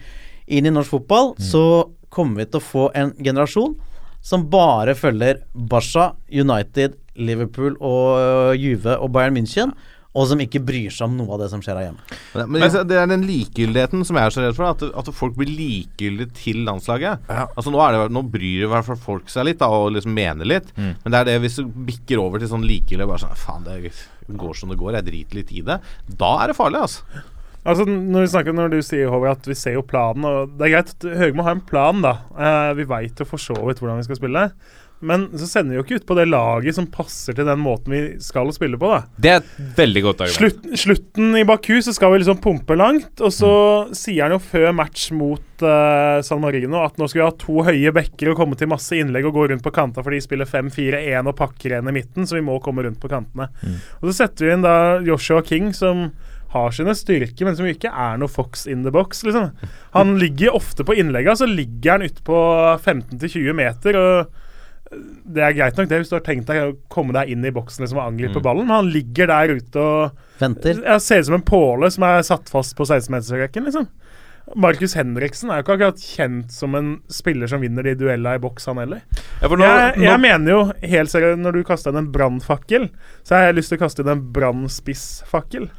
inn i norsk fotball, Mm. så kommer vi til å få en generasjon som bare følger Barca, United, Liverpool og Juve og Bayern München, og som ikke bryr seg om noe av det som skjer her hjemme. Men, men altså, det er den likegyldigheten som jeg er så redd for. At, at folk blir likegyldige til landslaget. Altså Nå, er det, nå bryr i hvert fall folk seg litt da, og liksom mener litt. Men det er det hvis du bikker over til sånn likegyldig bare sånn Faen, det går som det går. Jeg driter litt i det. Da er det farlig, altså. Altså, når, vi snakker, når du sier Håvard, at vi ser jo planen og Det er greit at Høgmo har en plan, da. Eh, vi veit jo for så vidt hvordan vi skal spille. Men så sender vi jo ikke ut på det laget som passer til den måten vi skal spille på. da Det er et veldig godt argument. Slutt, Slutten i Baku så skal vi liksom pumpe langt, og så sier han jo før match mot uh, San Marino at nå skal vi ha to høye bekker og komme til masse innlegg og gå rundt på kanta for de spiller 5-4-1 og pakker en i midten, så vi må komme rundt på kantene. Og så setter vi inn da Joshua King, som har sine styrker, men som ikke er noe Fox in the box. liksom. Han ligger ofte på innlegga, så ligger han ute på 15-20 meter. og det er greit nok det hvis du har tenkt deg å komme deg inn i boksen liksom, og angripe ballen, men han ligger der ute og Venter. Ja, ser ut som en påle som er satt fast på 16-metersrekken, liksom. Markus Henriksen er jo ikke akkurat kjent som en spiller som vinner de duellene i boks, han heller. Ja, for nå, Jeg, nå, jeg mener jo helt seriøst, når du kaster inn en brannfakkel, så har jeg lyst til å kaste inn en brannspissfakkel.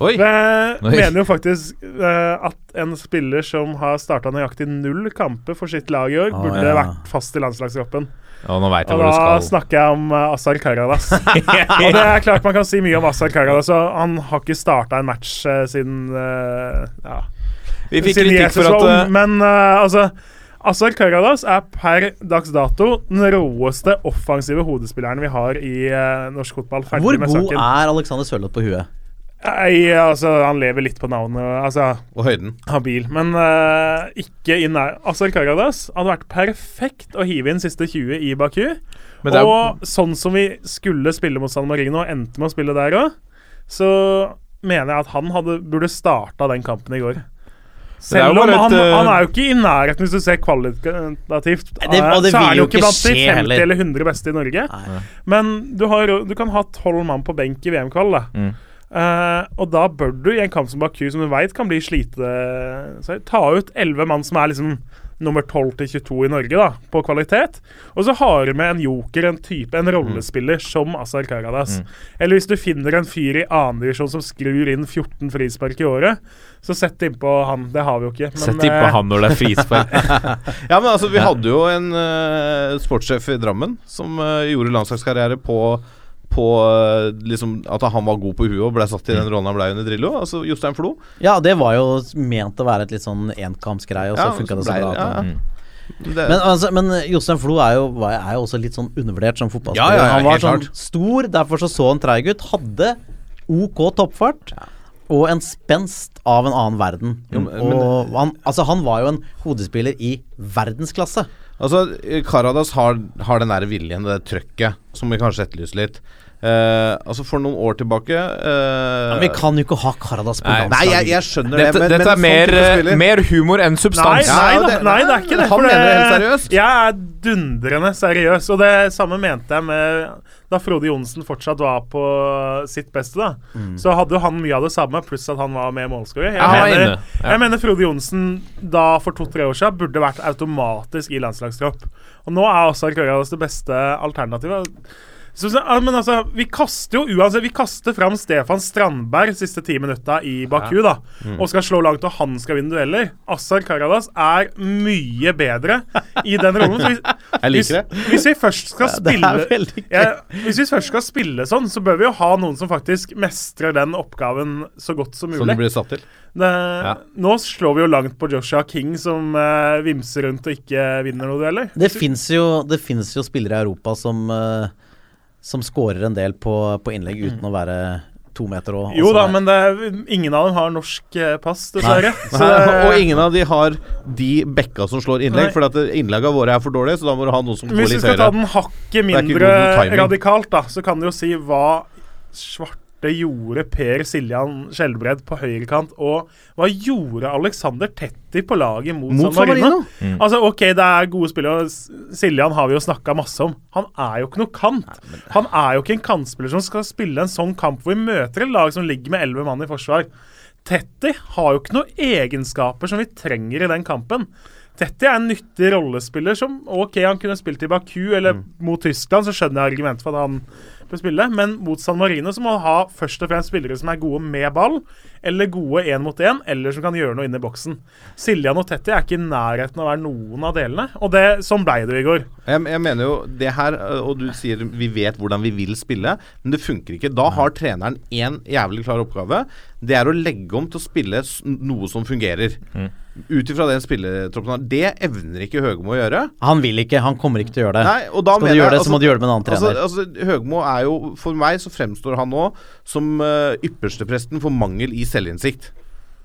Oi! Jeg Oi. mener jo faktisk uh, at en spiller som har starta nøyaktig null kamper for sitt lag i år, Å, burde ja. vært fast i landslagstroppen. Og nå vet jeg Og hvor du skal. da snakker jeg om uh, Asar Karadas. og det er klart man kan si mye om Asar Karadas, og han har ikke starta en match uh, siden uh, ja, Vi fikk siden kritikk for at eh, Men eh, altså Asar Karadas er per dags dato den råeste offensive hodespilleren vi har i eh, norsk fotball. Ferdig Hvor med god saken. er Alexander Sørloth på huet? Nei, altså, han lever litt på navnet. Altså, Og høyden. habil. Men uh, ikke i nær Asar Karadas hadde vært perfekt å hive inn siste 20 i Baku. Men det er og sånn som vi skulle spille mot San Marino, og endte med å spille der òg, så mener jeg at han hadde, burde starta den kampen i går. Selv om han, et, eh, han er jo ikke i nærheten, hvis du ser kvalitativt. Det- og det så er han jo ikke ikke blant de 50 heller. eller 100 beste i Norge. Nei. Men du, har, du kan ha tolv mann på benk i VM-kvall, da. Mm. Eh, og da bør du i en kamp som Baku, som du veit kan bli slite så Ta ut elleve mann som er liksom nummer 12 til 22 i Norge, da, på kvalitet. Og så har du med en joker, en type, en rollespiller som Azar Karadas. Eller hvis du finner en fyr i annendivisjon som skrur inn 14 frispark i året, så sett innpå han. Det har vi jo ikke. Men, Sett innpå eh, han når det er frispark. Ja, men altså, vi hadde jo en uh, sportssjef i Drammen som uh, gjorde landslagskarriere på på eh, liksom at han var god på huet og ble satt i den rollen han ble under Drillo. Altså Jostein Flo. Ja, det var jo ment å være et litt sånn enkampsgreie, og så Ja, funka det så bra. det- ja, Mm. Men, altså, men Jostein Flo er jo, er jo også litt sånn undervurdert som fotballspiller. Ja, ja, ja, han var sånn klart. stor, derfor så så han treig ut. Hadde OK toppfart. Og en spenst av en annen verden. Men- og han, altså, han var jo en hodespiller i verdensklasse. Altså, Karadas har, har den der viljen, det trøkket, som vi kanskje etterlyser litt. Eh, altså, for noen år tilbake eh, Men vi kan jo ikke ha Karadas på landslaget. Nei, jeg, jeg skjønner Dette, det, men, dette men er mer, sånn mer humor enn substans. nei, Ja, da, det- nei, det er ikke det. han mener det helt seriøst. Jeg er dundrende seriøs, og det samme mente jeg med da Frode Johnsen fortsatt var på sitt beste. da Så hadde jo han mye av det samme, pluss at han var med målskårer. Jeg, Ja, mener- ja. jeg mener Frode Johnsen da for to-tre år siden burde vært automatisk i landslagstropp. Og nå er også Karadas det beste alternativet. Så, men altså, vi kaster jo uansett Vi kaster fram Stefan Strandberg siste ti minutta i Baku, da. Og skal slå langt, og han skal vinne dueller. Assar Karadas er mye bedre i den rollen. Hvis, Jeg liker det. Hvis, hvis vi først skal spille ja, Hvis vi først skal spille sånn, så bør vi jo ha noen som faktisk mestrer den oppgaven så godt som Som mulig. det blir satt til. Det, Nå slår vi jo langt på Joshua King, som eh, vimser rundt og ikke vinner noe dueller. Det fins jo, jo spillere i Europa som uh, Som scorer en del på, på innlegg uten å være to meter og Jo altså, da, men det, ingen av dem har norsk eh, pass, dessverre. Så det- og ingen av de har de bekka som slår innlegg, for innleggene våre er for dårlige, så da må du ha noen som går Hvis vi skal ta den hakket er mindre radikalt, da, så kan du jo si hva svarte gjorde Per Siljan Skjelbred på høyrekant, og hva gjorde Alexander Tetti på laget mot, Mot San Marino? San Altså, OK, det er gode spillere, Siljan har vi jo snakka masse om. Han er jo ikke noe kant. Han er jo ikke en kantspiller som skal spille en sånn kamp hvor vi møter et lag som ligger med elleve mann i forsvar. Tetti har jo ikke noen egenskaper som vi trenger i den kampen. Tetti er en nyttig rollespiller som OK, han kunne spilt i Baku eller mot Tyskland, så skjønner jeg argumentet for at han bør spille, men mot San Marino så må ha først og fremst spillere som er gode med ball, eller gode én mot én, eller som kan gjøre noe inne i boksen. Siljan og Tetti er ikke i nærheten av å være noen av delene, og det, sånn blei det i går. Jeg, jeg mener jo det her, og du sier vi vet hvordan vi vil spille, men det funker ikke. Da har treneren én jævlig klar oppgave. Det er å legge om til å spille noe som fungerer. Ut ifra den spilletroppen han har. Det evner ikke Høgmo å gjøre. Han vil ikke, han kommer ikke til å gjøre det. Nei, og da Skal du gjøre det, så må du gjøre det med en annen trener. Altså, altså, Høgmo er jo For meg så fremstår han nå som uh, ypperstepresten for mangel i selvinnsikt.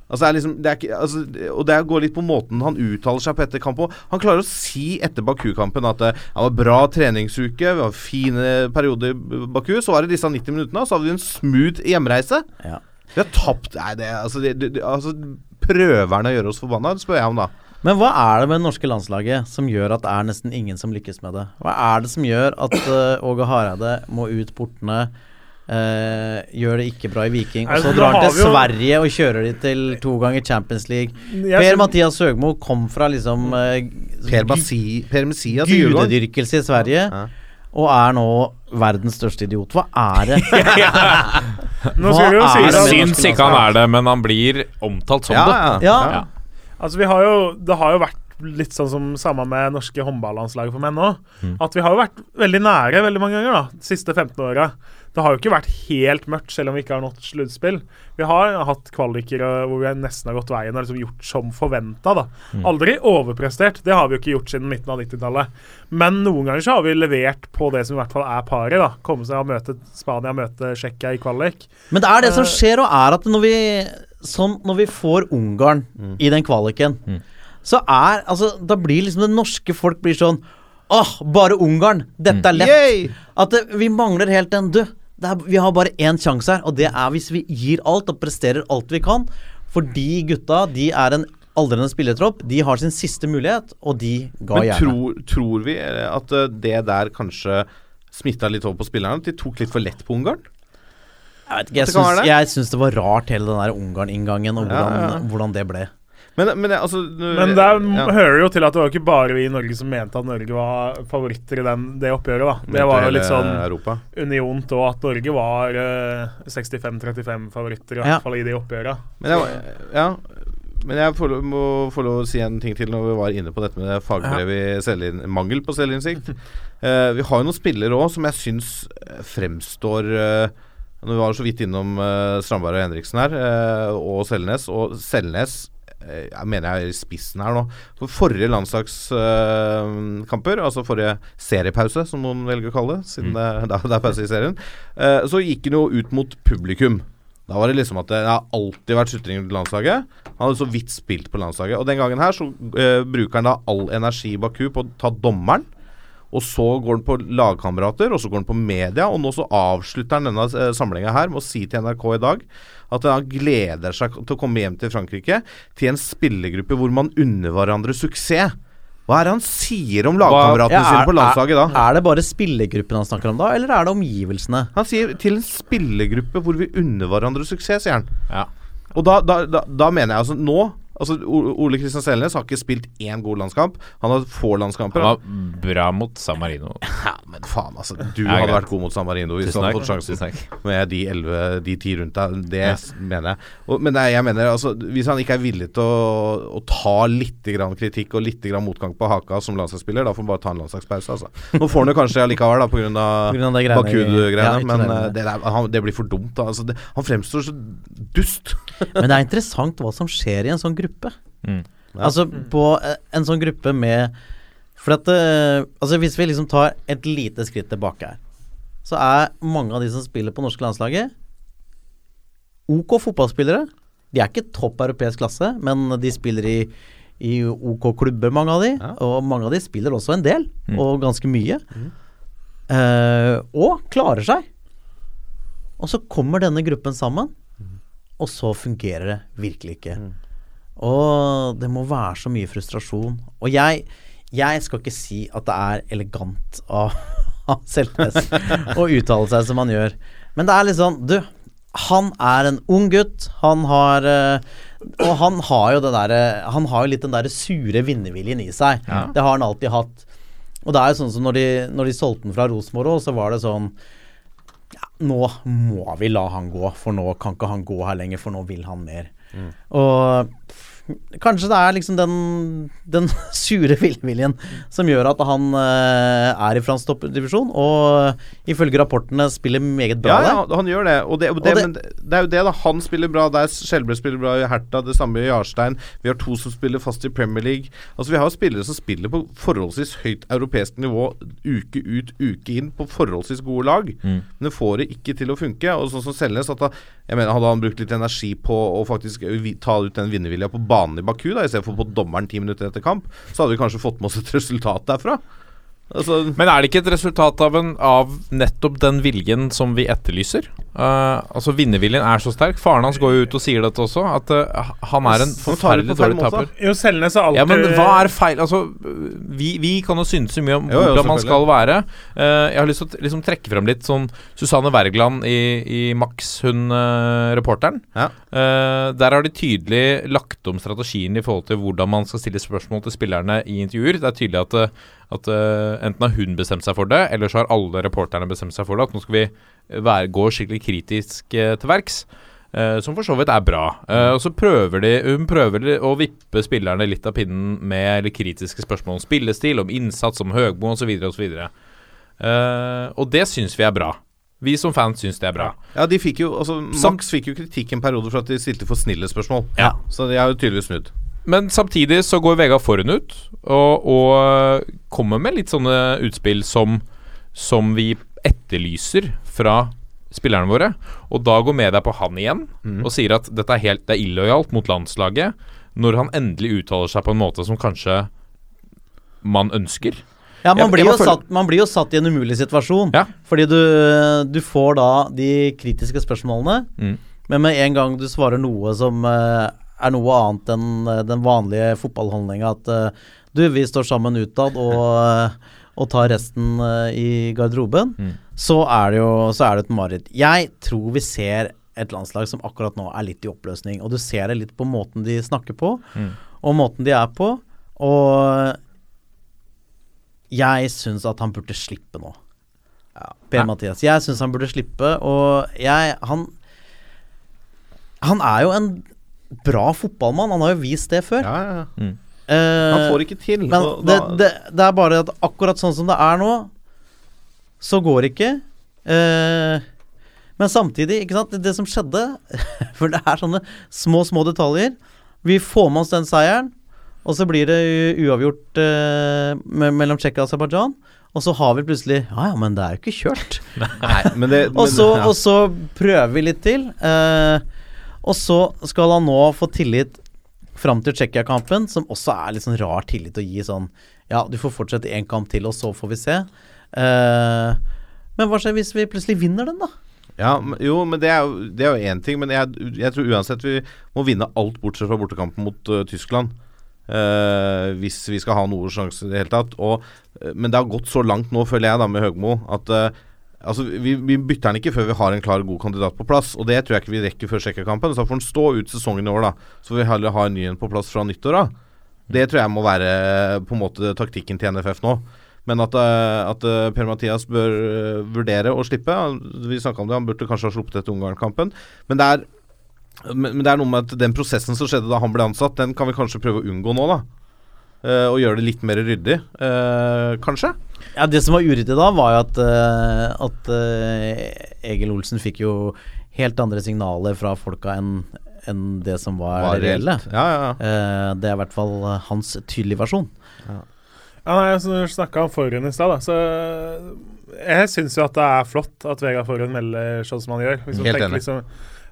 Altså, det er liksom, det er ikke, altså, og det går litt på måten han uttaler seg på etter kamp òg. Han klarer å si etter Baku-kampen at det var bra treningsuke, vi har fine perioder i Baku. Så var det disse 90 minuttene, og så hadde vi en smooth hjemreise. Ja. Vi har tapt Nei, det, altså, det, det, altså Prøver han å gjøre oss forbanna? Det spør jeg om, da. Men hva er det med det norske landslaget som gjør at det er nesten ingen som lykkes med det? Hva er det som gjør at uh, Åge Hareide må ut portene, Uh, gjør det ikke bra i Viking, og Altså, så drar han til Sverige og kjører de til to ganger Champions League? Jeg Per synes- Mathias Søgmo kom fra liksom uh, Per, Basi, per Messias gudedyrkelse i Sverige. Ja. Og er nå verdens største idiot. Hva er det? Nå Hva skal vi jo si det Jeg Syns ikke han er det, men han blir omtalt som Ja, det. ja. Ja. Altså, vi har jo, det har jo vært litt sånn som samme med norske håndballandslaget for menn òg. At vi har jo vært veldig nære veldig mange ganger da, de siste 15 åra. Det har jo ikke vært helt mørkt, selv om vi ikke har nådd sluttspill. Vi har hatt kvaliker hvor vi nesten har gått veien og liksom gjort som forventa. Aldri overprestert. Det har vi jo ikke gjort siden midten av 90-tallet. Men noen ganger så har vi levert på det som i hvert fall er paret. da Komme seg og møte Spania, møte Tsjekkia i kvalik. Men det er det som skjer, og er at når vi, sånn, når vi får Ungarn i den kvaliken, så er Altså, da blir liksom det norske folk blir sånn Åh, bare Ungarn! Dette er lett. At det, vi mangler helt den Du, det er, vi har bare én sjanse her, og det er hvis vi gir alt og presterer alt vi kan. For de gutta, de er en aldrende spillertropp. De har sin siste mulighet, og de ga Men gjerne. tror, tror vi eh, at eh, det der kanskje smitta litt over på spillerne? At de tok litt for lett på Ungarn? Jeg vet ikke, jeg syns, det. det var rart, hele den der Ungarn-inngangen, og hvordan, ja, ja. hvordan det ble. Men, men altså Men der ja. hører jo til at det var ikke bare vi i Norge som mente at Norge var favoritter i den, det oppgjøret. da. Det var jo litt sånn Europa. uniont òg, at Norge var uh, 65-35-favoritter, i Ja. hvert fall i de oppgjørene. Men jeg, ja, men jeg får, må få lov å si en ting til når vi var inne på dette med fagbrev i selvinn, mangel på selvinnsikt. Uh, vi har jo noen spillere òg som jeg syns eh, fremstår uh, Vi var så vidt innom uh, Strandberg og Henriksen her, eh, og Selnes. Og Selnes eh, jeg mener jeg er i spissen her nå. For forrige landslagskamper, altså forrige seriepause, som noen velger å kalle det, siden det, det det er pause i serien, eh, så gikk han jo ut mot publikum. Da var det liksom at det har alltid vært sutringer til landslaget. Han hadde så vidt spilt på landslaget. Og den gangen her så eh, bruker han da all energi i Baku på å ta dommeren. Og så går han på lagkamerater, og så går han på media. Og nå så avslutter han denne uh, samlinga her med å si til NRK i dag at han gleder seg til å komme hjem til Frankrike til en spillergruppe hvor man unner hverandre suksess. Hva er det han sier om lagkameratene Ja, sine på landslaget da? Er det bare spillergruppen han snakker om da, eller er det omgivelsene? Han sier til en spillergruppe hvor vi unner hverandre suksess, sier han. Ja. Og da, da, da, da mener jeg altså nå Altså Ole Kristian Selnes har ikke spilt én god landskamp. Han har få landskamper. Han var bra mot San Marino. Ja, men faen, altså. Du Ja, hadde greit. vært god mot San Marino hvis du hadde fått sjansen. Med de 11, de ti rundt deg. Det ja. mener jeg. Og, men nei, jeg mener altså Hvis han ikke er villig til å, å ta litt grann kritikk og litt grann motgang på haka som landslagsspiller, da får han bare ta en landslagspause, altså. Nå får han det kanskje allikevel, da, pga. Bakud-greiene. Men eh, det. det, der, han, det blir for dumt. Da. Altså, det, han fremstår så dust. Men det er interessant hva som skjer i en sånn gruppe. Mm. Altså på eh, en sånn gruppe med For at eh, Altså hvis vi liksom tar et lite skritt tilbake her, så er mange av de som spiller på norske landslaget, OK fotballspillere. De er ikke topp europeisk klasse, men de spiller i, i OK klubber, mange av de. Og mange av de spiller også en del, og ganske mye. Eh, og klarer seg. Og så kommer denne gruppen sammen, og så fungerer det virkelig ikke. Og det må være så mye frustrasjon. Og jeg, jeg skal ikke si at det er elegant av, av Seltnes å uttale seg som han gjør. Men det er litt sånn Du, han er en ung gutt. Han har eh, Og han har jo det der Han har jo litt den derre sure vinnerviljen i seg. Det har han alltid hatt. Og det er jo sånn som når de, når de solgte den fra Rosenborg så var det sånn ja, Nå må vi la han gå, for nå kan ikke han gå her lenger, for nå vil han mer. Og pff, kanskje det er liksom den, den sure villviljen som gjør at han eh, er i fransk toppdivisjon, og ifølge rapportene spiller meget bra Ja, ja, han gjør det. Og det, og det, Og det- men det er jo det, da. Han spiller bra der. Skjelbred spiller bra i Herta. Det samme gjør Jarstein. Vi har to som spiller fast i Premier League. Altså Vi har spillere som spiller på forholdsvis høyt europeisk nivå uke ut, uke inn, på forholdsvis gode lag. Men det får det ikke til å funke. Og sånn som Selnes at da, jeg mener Hadde han brukt litt energi på å faktisk ta ut den vinnervilja på banen i Baku, da istedenfor på dommeren ti minutter etter kamp, så hadde vi kanskje fått med oss et resultat derfra. Altså Men er det ikke et resultat av, en, av nettopp den viljen som vi etterlyser? Uh, altså Vinnerviljen er så sterk. Faren hans går jo ut og sier dette også, at uh, han er en forferdelig dårlig taper. Jo, Selnes er alltid Ja, men hva er feil Altså, vi, vi kan jo synes så mye om Jo, jo, hvordan man skal være. Uh, jeg har lyst til å liksom trekke frem litt sånn Susanne Wergeland i, i Max, hun reporteren. Ja. Eh, der har de tydelig lagt om strategien i forhold til hvordan man skal stille spørsmål til spillerne i intervjuer. Det er tydelig at, eh, at uh, enten har hun bestemt seg for det, eller så har alle reporterne bestemt seg for det. At nå skal vi være, gå skikkelig kritisk uh, til verks. som for så vidt er bra. Og så prøver de Hun prøver å vippe spillerne litt av pinnen med kritiske spørsmål om spillestil, om innsats, om Høgmo osv. osv. Uh, og det syns vi er bra. Vi som fans syns det er bra. Ja, de fikk jo altså, Max fikk jo kritikk en periode for at de stilte for snille spørsmål. Ja. Så de har jo tydeligvis snudd. Men samtidig så går Vegard Forhund ut og, og kommer med litt sånne utspill som, som vi etterlyser fra spillerne våre. Og da går media på han igjen og sier at dette er helt Det er illojalt mot landslaget når han endelig uttaler seg på en måte som kanskje man ønsker. Ja, man, Jeg- blir jeg jo satt, man blir jo satt i en umulig situasjon. Ja. Fordi du, du får da de kritiske spørsmålene, Mm. men med en gang du svarer noe som uh, er noe annet enn uh, den vanlige fotballholdninga, at uh, du, vi står sammen utad og, og tar resten i garderoben, Mm. så, er det jo så er det et mareritt. Jeg tror vi ser et landslag som akkurat nå er litt i oppløsning, og du ser det litt på måten de snakker på. Mm. og måten de er på. Og jeg syns at han burde slippe nå. Per Mathias. Jeg syns han burde slippe, og jeg Han Han er jo en bra fotballmann. Han har jo vist det før. Ja, ja, ja. Eh, Han får ikke til. men det, det, det er bare at akkurat sånn som det er nå, så går det ikke. Uh, men samtidig, ikke sant, det, det som skjedde For det er sånne små, små detaljer. Vi får med oss den seieren, og så blir det uavgjort eh, mellom Tsjekkia og Aserbajdsjan. Og så har vi plutselig Ja ja, men det er jo ikke kjørt. Nei, men det, Og så, ja. og så prøver vi litt til. Eh, og så skal han nå få tillit fram til Tsjekkia-kampen, som også er litt sånn rar tillit å gi sånn Ja, du får fortsette én kamp til, og så får vi se. Eh, men hva skjer hvis vi plutselig vinner den, da? Ja, jo, men det er jo én ting. Men jeg, jeg tror uansett vi må vinne alt bortsett fra bortekampen mot uh, Tyskland. Eh, hvis vi skal ha noen sjanse i det hele tatt. Og, uh, men det har gått så langt nå, føler jeg, da med Høgmo, at uh, Altså, vi, vi bytter den ikke før vi har en klar, god kandidat på plass. Og det tror jeg ikke vi rekker før Tsjekkia-kampen. Så får den stå ut sesongen i år, da. Så får vi heller ha en ny en på plass fra nyttår av. Det tror jeg må være på en måte taktikken til NFF nå. Men at, at Per-Mathias bør vurdere å slippe Vi snakka om det, han burde kanskje ha sluppet etter Ungarn-kampen. Men det er men, men det er noe med at den prosessen som skjedde da han ble ansatt, den kan vi kanskje prøve å unngå nå, da. Uh, og gjøre det litt mer ryddig, uh, kanskje. Ja, Det som var uryddig da, var jo at, uh, at Egil Olsen fikk jo helt andre signaler fra folka enn enn det som var, Var reelle. Ja, ja, ja. Eh, det er i hvert fall hans tydelige versjon. Ja, nei, som du snakka om Forhund i stad. Så jeg syns jo at det er flott at Vegard Forhund melder sånn som han gjør. Hvis man Helt tenker enig. Liksom,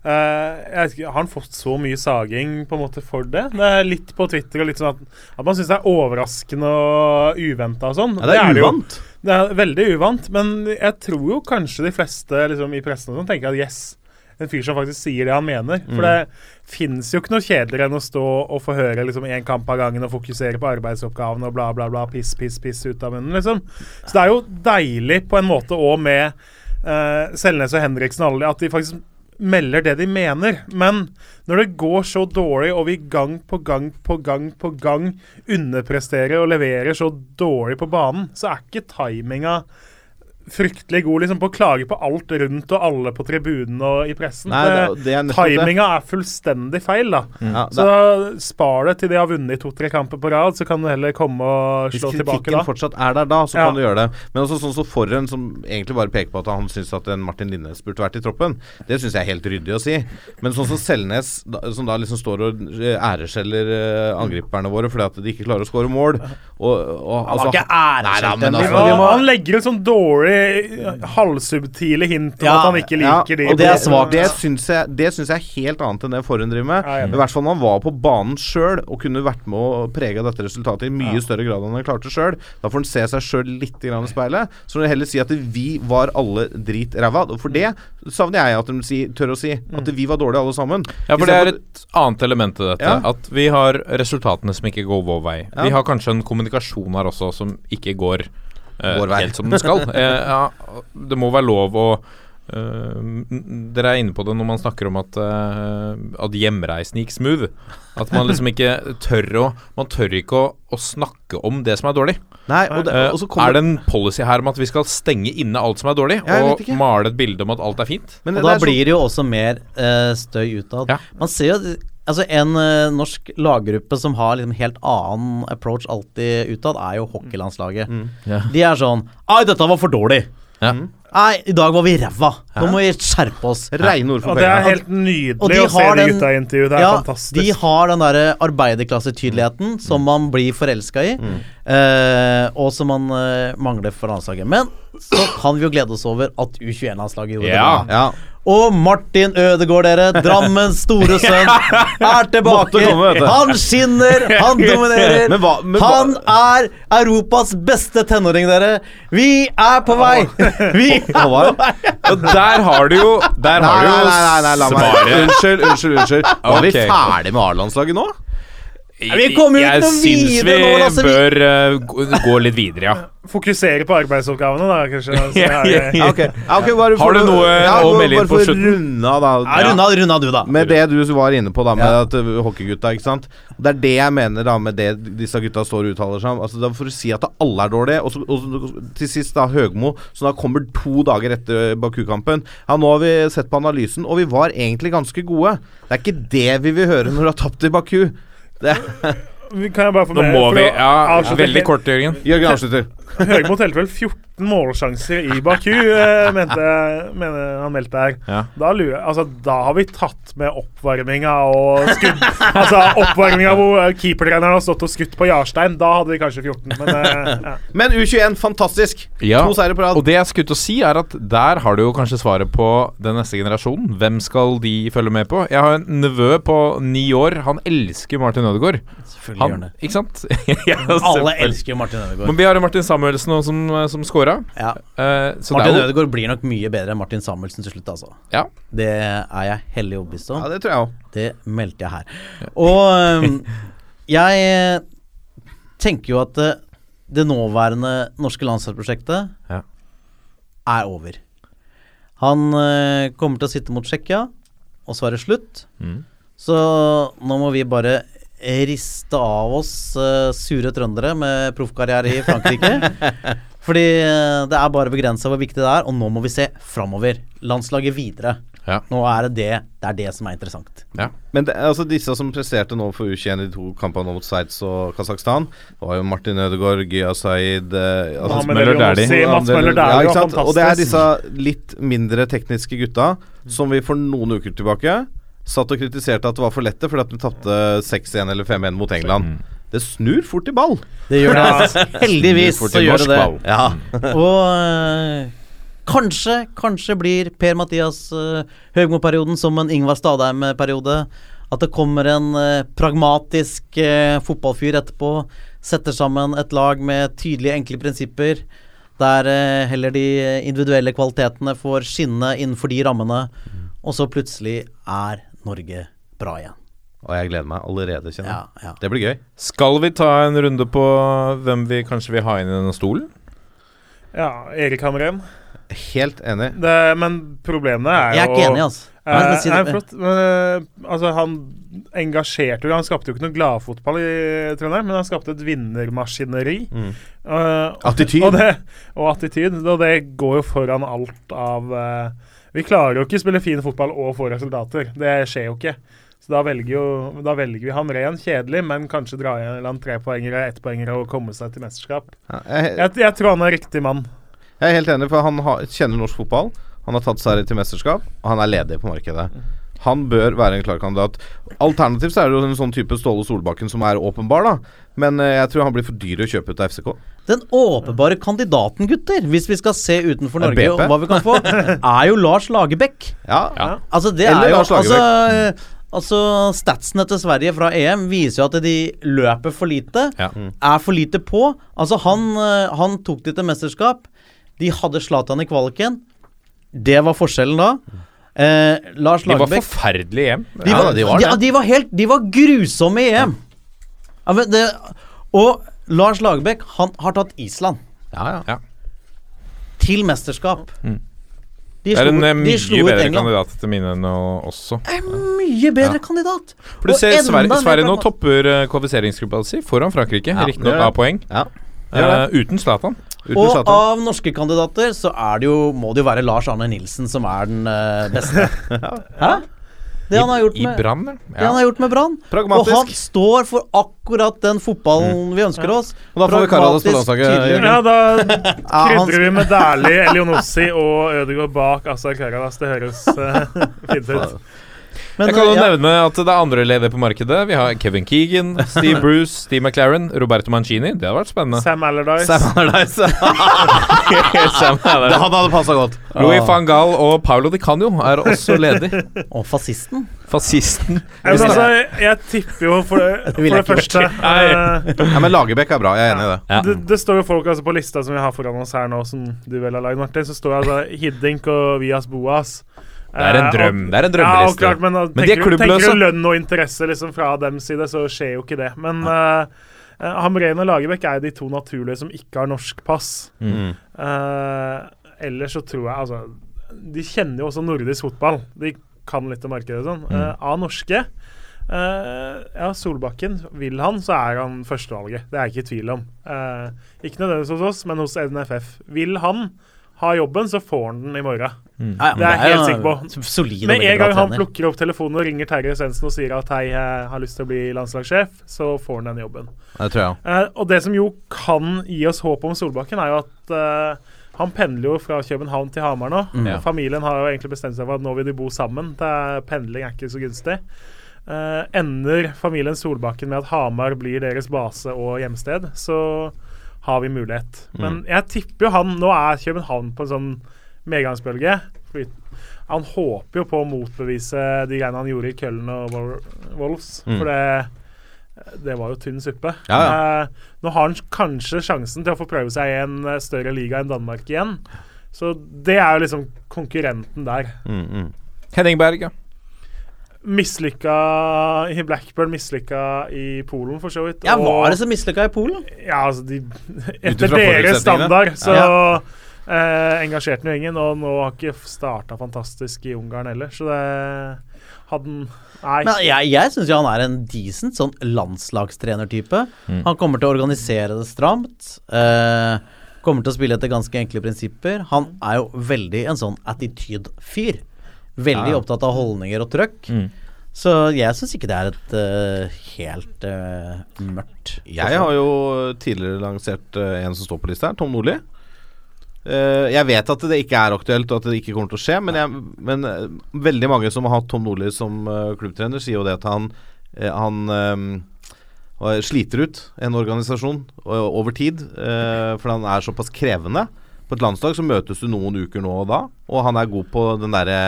vet ikke, Har han fått så mye saging på en måte for det? Det er litt på Twitter og litt sånn at, at man syns det er overraskende og uventa og sånn. Ja, det er jo. uvant. Det er veldig uvant, men jeg tror jo kanskje de fleste liksom, i pressen og sånn tenker at yes, en fyr som faktisk sier det han mener. Mm. For det fins jo ikke noe kjedeligere enn å stå og få høre liksom én kamp av gangen og fokusere på arbeidsoppgavene og bla, bla, bla, piss, piss, piss ut av munnen, liksom. Så det er jo deilig på en måte òg med uh, Selnes og Henriksen og alle de, at de faktisk melder det de mener. Men når det går så dårlig, og vi gang på gang på gang på gang underpresterer og leverer så dårlig på banen, så er ikke timinga fryktelig god liksom på å klage på alt rundt og alle på tribunen og i pressen. Nei, det, det er. Timinga er fullstendig feil, da. Ja, det Så spar det til de har vunnet to-tre kamper på rad, så kan du heller komme og slå tilbake kritikken da. fortsatt er der da, så Ja. kan du gjøre det. Men også sånn som forren som egentlig bare peker på at han syns at en Martin Linnes burde vært i troppen, det syns jeg er helt ryddig å si. Men sånn som Selnes, da, som da liksom står og eh, æreskjeller eh, angriperne våre fordi at de ikke klarer å skåre mål og, og, Han var ikke Nei, æreskjelt men altså- Ja, han legger ut sånn dårlig, halvsubtile hint om Ja, at han ikke liker de. og det er svakt. Det syns jeg, jeg er helt annet enn det Forhen driver med. Ja. I hvert fall når han var på banen sjøl og kunne vært med å prege dette resultatet i mye større grad enn han klarte sjøl. Da får han se seg sjøl litt i speilet. Så må du heller si at vi var alle dritræva. for det savner jeg at de si, tør å si. At vi var dårlige alle sammen. Ja, for det er et annet element til dette. Ja. At vi har resultatene som ikke går vår vei. Ja. Vi har kanskje en kommunikasjon her også som ikke går. Helt som den skal. eh, ja, det må være lov å Uh, Dere er inne på det når man snakker om at, uh, at hjemreisen gikk smooth. At man liksom ikke tør å Man tør ikke å, å snakke om det som er dårlig. Nei, og, det, Eh, og så kommer er det en policy her om at vi skal stenge inne alt som er dårlig, og male et bilde om at alt er fint? men Og det da blir det jo også mer eh, støy utad. Ja. Man ser jo Altså En uh, norsk laggruppe som har liksom helt annen approach alltid utad, er jo hockeylandslaget. Ja. De er sånn Ai, dette var for dårlig. Ja. Nei, i dag var vi ræva. Nå må vi skjerpe oss. Reine ord for ja, det er helt nydelig de å se det de gutta i intervju. Det er ja, fantastisk. De har den derre arbeiderklassetydeligheten som man blir forelska i, eh, og som man eh, mangler for landslaget. Men så kan vi jo glede oss over at U21-landslaget gjorde Ja. det. Ja. Og Martin Ødegaard, dere, Drammens store sønn, er tilbake. Komme. Han skinner, han dominerer. Men hva- men han er Europas beste tenåring, dere. Vi er på vei! Vi er vei. Og der har du jo Der Nei, har du jo nei, nei, nei, la meg svaret. Unnskyld, unnskyld. unnskyld Var vi ferdig med A-landslaget nå? Vi kommer jo ikke Jeg noe syns videre vi nå, bør uh, gå, litt videre, ja. Fokusere på arbeidsoppgavene, da, kanskje. Altså, Ja, er, ja, Ja, ok. Bare Har du noe ja, å melde inn bare på for å slutten? runde av, da. Ja, runda, runda du, da. Med det du var inne på, da, med Ja. at uh, hockeygutta, ikke sant. Det er det jeg mener da med det disse gutta står og uttaler seg om. Altså, det er for å si at alle er dårlige, og, så, og til sist da Høgmo, som da kommer to dager etter Baku-kampen. Ja, nå har vi sett på analysen, og vi var egentlig ganske gode. Det er ikke det vi vil høre når du har tapt i Baku. Det kan jeg bare få Nå må vi Ja, veldig kort, Jørgen. Jørgen avslutter. Høgmo telte vel 14 målsjanser i Baku, eh, mente, mener han meldte her. Ja. Da, lurer, altså, da har vi tatt med oppvarminga og skudd Altså oppvarminga hvor keepertreneren har stått og skutt på Jarstein. Da hadde vi kanskje 14, men eh, ja. Men U21, fantastisk. Ja, To seire på rad. og det jeg skulle til å si, er at der har du jo kanskje svaret på den neste generasjonen. Hvem skal de følge med på? Jeg har en nevø på ni år. Han elsker Martin Ødegaard. Selvfølgelig gjør han Han, det. ikke sant? ja, Alle elsker jo Martin Ødegaard. Men vi har jo Martin Samuelsen som, som, som scora. Ja. Uh, Martin det jo Ødegaard blir nok mye bedre enn Martin Samuelsen til slutt, altså. Ja. Det er jeg hellig overbevist om. Ja, det tror jeg òg. Det meldte jeg her. Og um, jeg eh, tenker jo at eh, det nåværende norske landslagsprosjektet Ja. er over. Han uh, kommer til å sitte mot Tsjekkia, og så er det slutt. Mm. Så nå må vi bare riste av oss uh, sure trøndere med proffkarriere i Frankrike. Fordi øh, det er bare begrensa hvor viktig det er, og nå må vi se framover. Landslaget videre. Ja. Nå er det det, det er det som er interessant. Ja. Men det, altså disse som presterte nå for U21 i de to kampene mot Sveits og Kasakhstan, var jo Martin Ødegaard, Gya Saeed eh, altså, Mohamed Møller Dæhlie. Mats ja? Og det er disse litt mindre tekniske gutta som vi for noen uker tilbake satt og kritiserte at det var for lette fordi at de tapte 6-1 eller 5-1 mot England. Det snur fort i ball. Det gjør det. altså. Heldigvis så gjør det det. Ja. Og øh, kanskje, kanskje blir Per-Mathias uh, Høgmo-perioden som en Ingvar Stadheim-periode. At det kommer en øh, pragmatisk øh, fotballfyr etterpå. Setter sammen et lag med tydelige, enkle prinsipper. Der øh, heller de individuelle kvalitetene får skinne innenfor de rammene. Og så plutselig er Norge bra igjen. Og jeg gleder meg allerede, kjenner jeg. Ja, ja. Det blir gøy. Skal vi ta en runde på hvem vi kanskje vil ha inn i denne stolen? ja, Erik Hamrem. Helt enig. Det, men problemet er jo Jeg er ikke enig, altså. Eh, men si nei, flott. Men, eh, altså, han engasjerte jo Han skapte jo ikke noe gladfotball i Trondheim, men han skapte et vinnermaskineri. Mm. Eh, Attityd. Og, og attityd. Og det går jo foran alt av uh, Vi klarer jo ikke spille fin fotball og få resultater. Det skjer jo ikke. Så da velger, jo, da velger vi Hamren. Kjedelig, men kanskje dra i land trepoengere, ettpoengere og komme seg til mesterskap. Ja, jeg, Jeg, jeg tror han er riktig mann. jeg er helt enig, for han har, kjenner norsk fotball. Han har tatt seg til mesterskap, og han er ledig på markedet. Han bør være en klar kandidat. Alternativt så er det jo en sånn type Ståle Solbakken som er åpenbar, da. Men eh, jeg tror han blir for dyr å kjøpe ut av FCK. Den åpenbare kandidaten, gutter, hvis vi skal se utenfor Norge og hva vi kan få, er jo Lars Lagerbäck. Ja, Ja. Altså, det Eller er jo Lars Lagerbäck. altså, statsene til Sverige fra EM viser jo at de løper for lite. Ja. Er for lite på. Altså, han, eh, han tok de til mesterskap. De hadde Zlatan i kvaliken. Det var forskjellen da. Eh, Lars De var forferdelige forferdelige EM. de Ja, de var de, de var helt De var grusomme i EM. Ja, men det, og Lars Lagerbäck, han har tatt Island ja, ja. til mesterskap. De Det er en eh, de mye slo bedre England. kandidat etter mine nå også. Mye bedre kandidat. For du ser Sverige, Sverige nå topper eh, kvalifiseringsgruppa si foran Frankrike. Ja, Riktignok av poeng. ja. Eh, uten Zlatan. Og Slatan. av norske kandidater så er det jo, må det jo være Lars Arne Nilsen som er den uh, beste. Hæ? Det han har gjort I med Brann, ja. det han har gjort med Brann. Og han står for akkurat den fotballen vi ønsker oss. Og da får vi Karadas på landslaget, Ja, da krydrer vi med Dæhlie, Elionossi og Ødegaard bak Azar Karadas. Det høres uh, fint ut. Men, Jeg kan jo eh, ja, nevne at det er andre ledige på markedet. Vi har Kevin Keegan, Steve Bruce, Steve McLaren, Roberto Mancini. Det hadde vært spennende. Sam Allardyce. Sam Allardyce. Sam Det Allardyce. han hadde passa godt. Louis van Gaal og Paulo Di Canio er også ledig. Og fascisten. Fascisten. Jeg, men altså, jeg tipper jo for, Det for det første eh, Ja, men Lagerbäck er bra, jeg er enig i det. Ja. det, det står jo folk altså på lista som vi har foran oss her nå, som du vel har lagd, Martin. Så står altså Hiddink og Vias Boas. Det er en Eh, drøm. Det er en Ja, drømmeliste. klart, men, Men er tenker, du- tenker du lønn og interesse liksom, fra dems side, så skjer jo ikke det. Men ja. uh, Hamren og Lagerbäck er de to naturlige som ikke har norsk pass. Mm. Uh, ellers så tror jeg altså De kjenner jo også nordisk fotball. De kan litt om markedet og sånn. Mm. Uh, av norske uh, Ja, Solbakken. Vil han, så er han førstevalget. Det er jeg ikke i tvil om. Uh, ikke nødvendigvis hos oss, men hos NFF. Vil han ha jobben, så får han den i morgen. Ja, ja, Det er jeg helt sikker på. Med en gang han plukker opp telefonen og ringer Terje Svendsen og sier at hei, jeg har lyst til å bli landslagssjef, så får han den jobben. Det tror jeg. Eh, og det som jo kan gi oss håp om Solbakken, er jo at eh, han pendler jo fra København til Hamar nå. Mm. Ja. Familien har jo egentlig bestemt seg for at nå vil de bo sammen. Det er, pendling er ikke så gunstig. Eh, ender familien Solbakken med at Hamar blir deres base og hjemsted, så har vi mulighet. Men jeg tipper jo han Nå er København på en sånn medgangsbølge. Fordi Han håper jo på å motbevise de greiene han gjorde i Køllen og Wolves. Mm. For det, det var jo tynn suppe. Ja, Eh, nå har han kanskje sjansen til å få prøve seg i en eh, større liga enn Danmark igjen. Så det er jo liksom konkurrenten der. Mm, mm. Henning Berg, ja. Mislykka i Blackburn, mislykka i Polen, for så vidt. Ja, var det så mislykka i Polen? Ja, altså de, Etter deres standard så Ja. eh, engasjerte han jo ingen, og nå har ikke starta fantastisk i Ungarn heller, så det hadde han Nei. Men jeg, jeg syns jo han er en decent sånn landslagstrenertype. Mm. Han kommer til å organisere det stramt. Eh, kommer til å spille etter ganske enkle prinsipper. Han er jo veldig en sånn attitude-fyr. Veldig Ja. opptatt av holdninger og trøkk. Mm. Så jeg syns ikke det er et uh, helt uh, mørkt Jeg har jo tidligere lansert uh, en som står på lista her, Tom Nordli. Eh, jeg vet at det ikke er aktuelt, og at det ikke kommer til å skje, men, jeg, men veldig mange som har hatt Tom Nordli som klubbtrener, sier jo det at han, han sliter ut en organisasjon over tid, for han er såpass krevende. På et landslag så møtes du noen uker nå og da, og han er god på den derre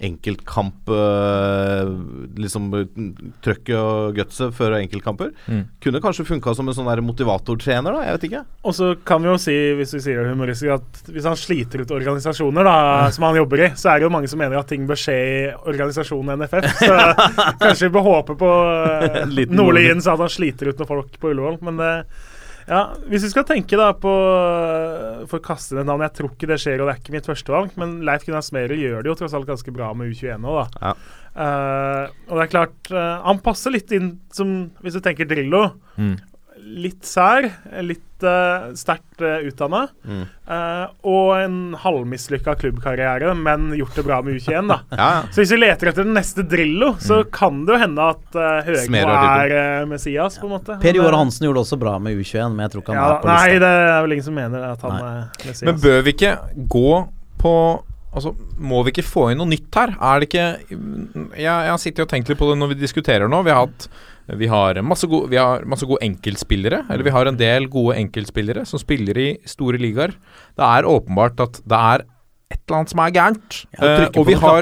enkeltkamp øh, Liksom trøkket og gutset før enkeltkamper. Mm. Kunne kanskje funka som en sånn motivatortrener, da. Jeg vet ikke. Og så kan vi jo si, hvis vi sier det humoristisk, at hvis han sliter ut organisasjoner da, som han jobber i, så er det jo mange som mener at ting bør skje i organisasjonen NFF. Så kanskje vi bør håpe på Nordlien En liten Nordli Nordli. inn, så at han sliter ut noen folk på Ullevål. Men det ja, Hvis vi skal tenke da på eh, For å kaste inn et navn Jeg tror ikke det skjer, og det er ikke mitt førstevalg, men Leif Gunnar Smerud gjør det jo tross alt ganske bra med U21 nå, da. Ja. Uh, og det er klart uh, Han passer litt inn som Hvis du tenker Drillo. Mm. Litt sær, litt uh, sterkt uh, utdanna. Mm. og en halvmislykka klubbkarriere, men gjort det bra med U21, da. Ja, ja. Så hvis vi leter etter den neste Drillo, så kan det jo hende at uh, Høgmo er uh, Messias, på en måte. Per Joar eh, Hansen gjorde det også bra med U21, men jeg tror ikke han ja, er på Nei, det er vel ingen som mener at han Nei. er Messias. Men bør vi ikke gå på Altså, Må vi ikke få inn noe nytt her? Er det ikke Jeg, jeg har sittet og tenkt litt på det når vi diskuterer nå. Vi har hatt vi har masse, gode, vi har masse gode enkeltspillere, eller vi har en del gode enkeltspillere som spiller i store ligaer. Det er åpenbart at det er et eller annet som er gærent. Ja, trykker Eh,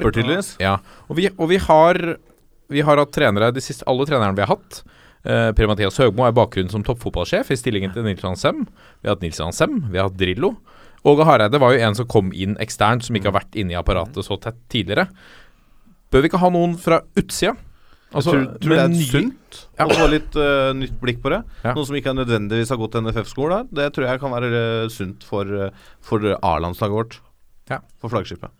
på noen. Ja, og vi, og vi har Vi har hatt trenere de siste, Alle trenerne vi har hatt. Uh, Per-Mathias Høgmo er bakgrunnen som toppfotballsjef i stillingen til Nils Johan Sem. Vi har hatt Nils Johan Sem, vi har hatt Drillo. Åge Hareide var jo en som kom inn eksternt, som ikke har vært inne i apparatet så tett tidligere. Bør vi ikke ha noen fra utsida? Altså, tror, tror det er ny... sunt Ja. å få litt uh, nytt blikk på det. Ja. Noen som ikke nødvendigvis har gått til NFF-skolen. Det tror jeg kan være uh, sunt for, uh, for A-landslaget vårt. Ja. For flaggskipet.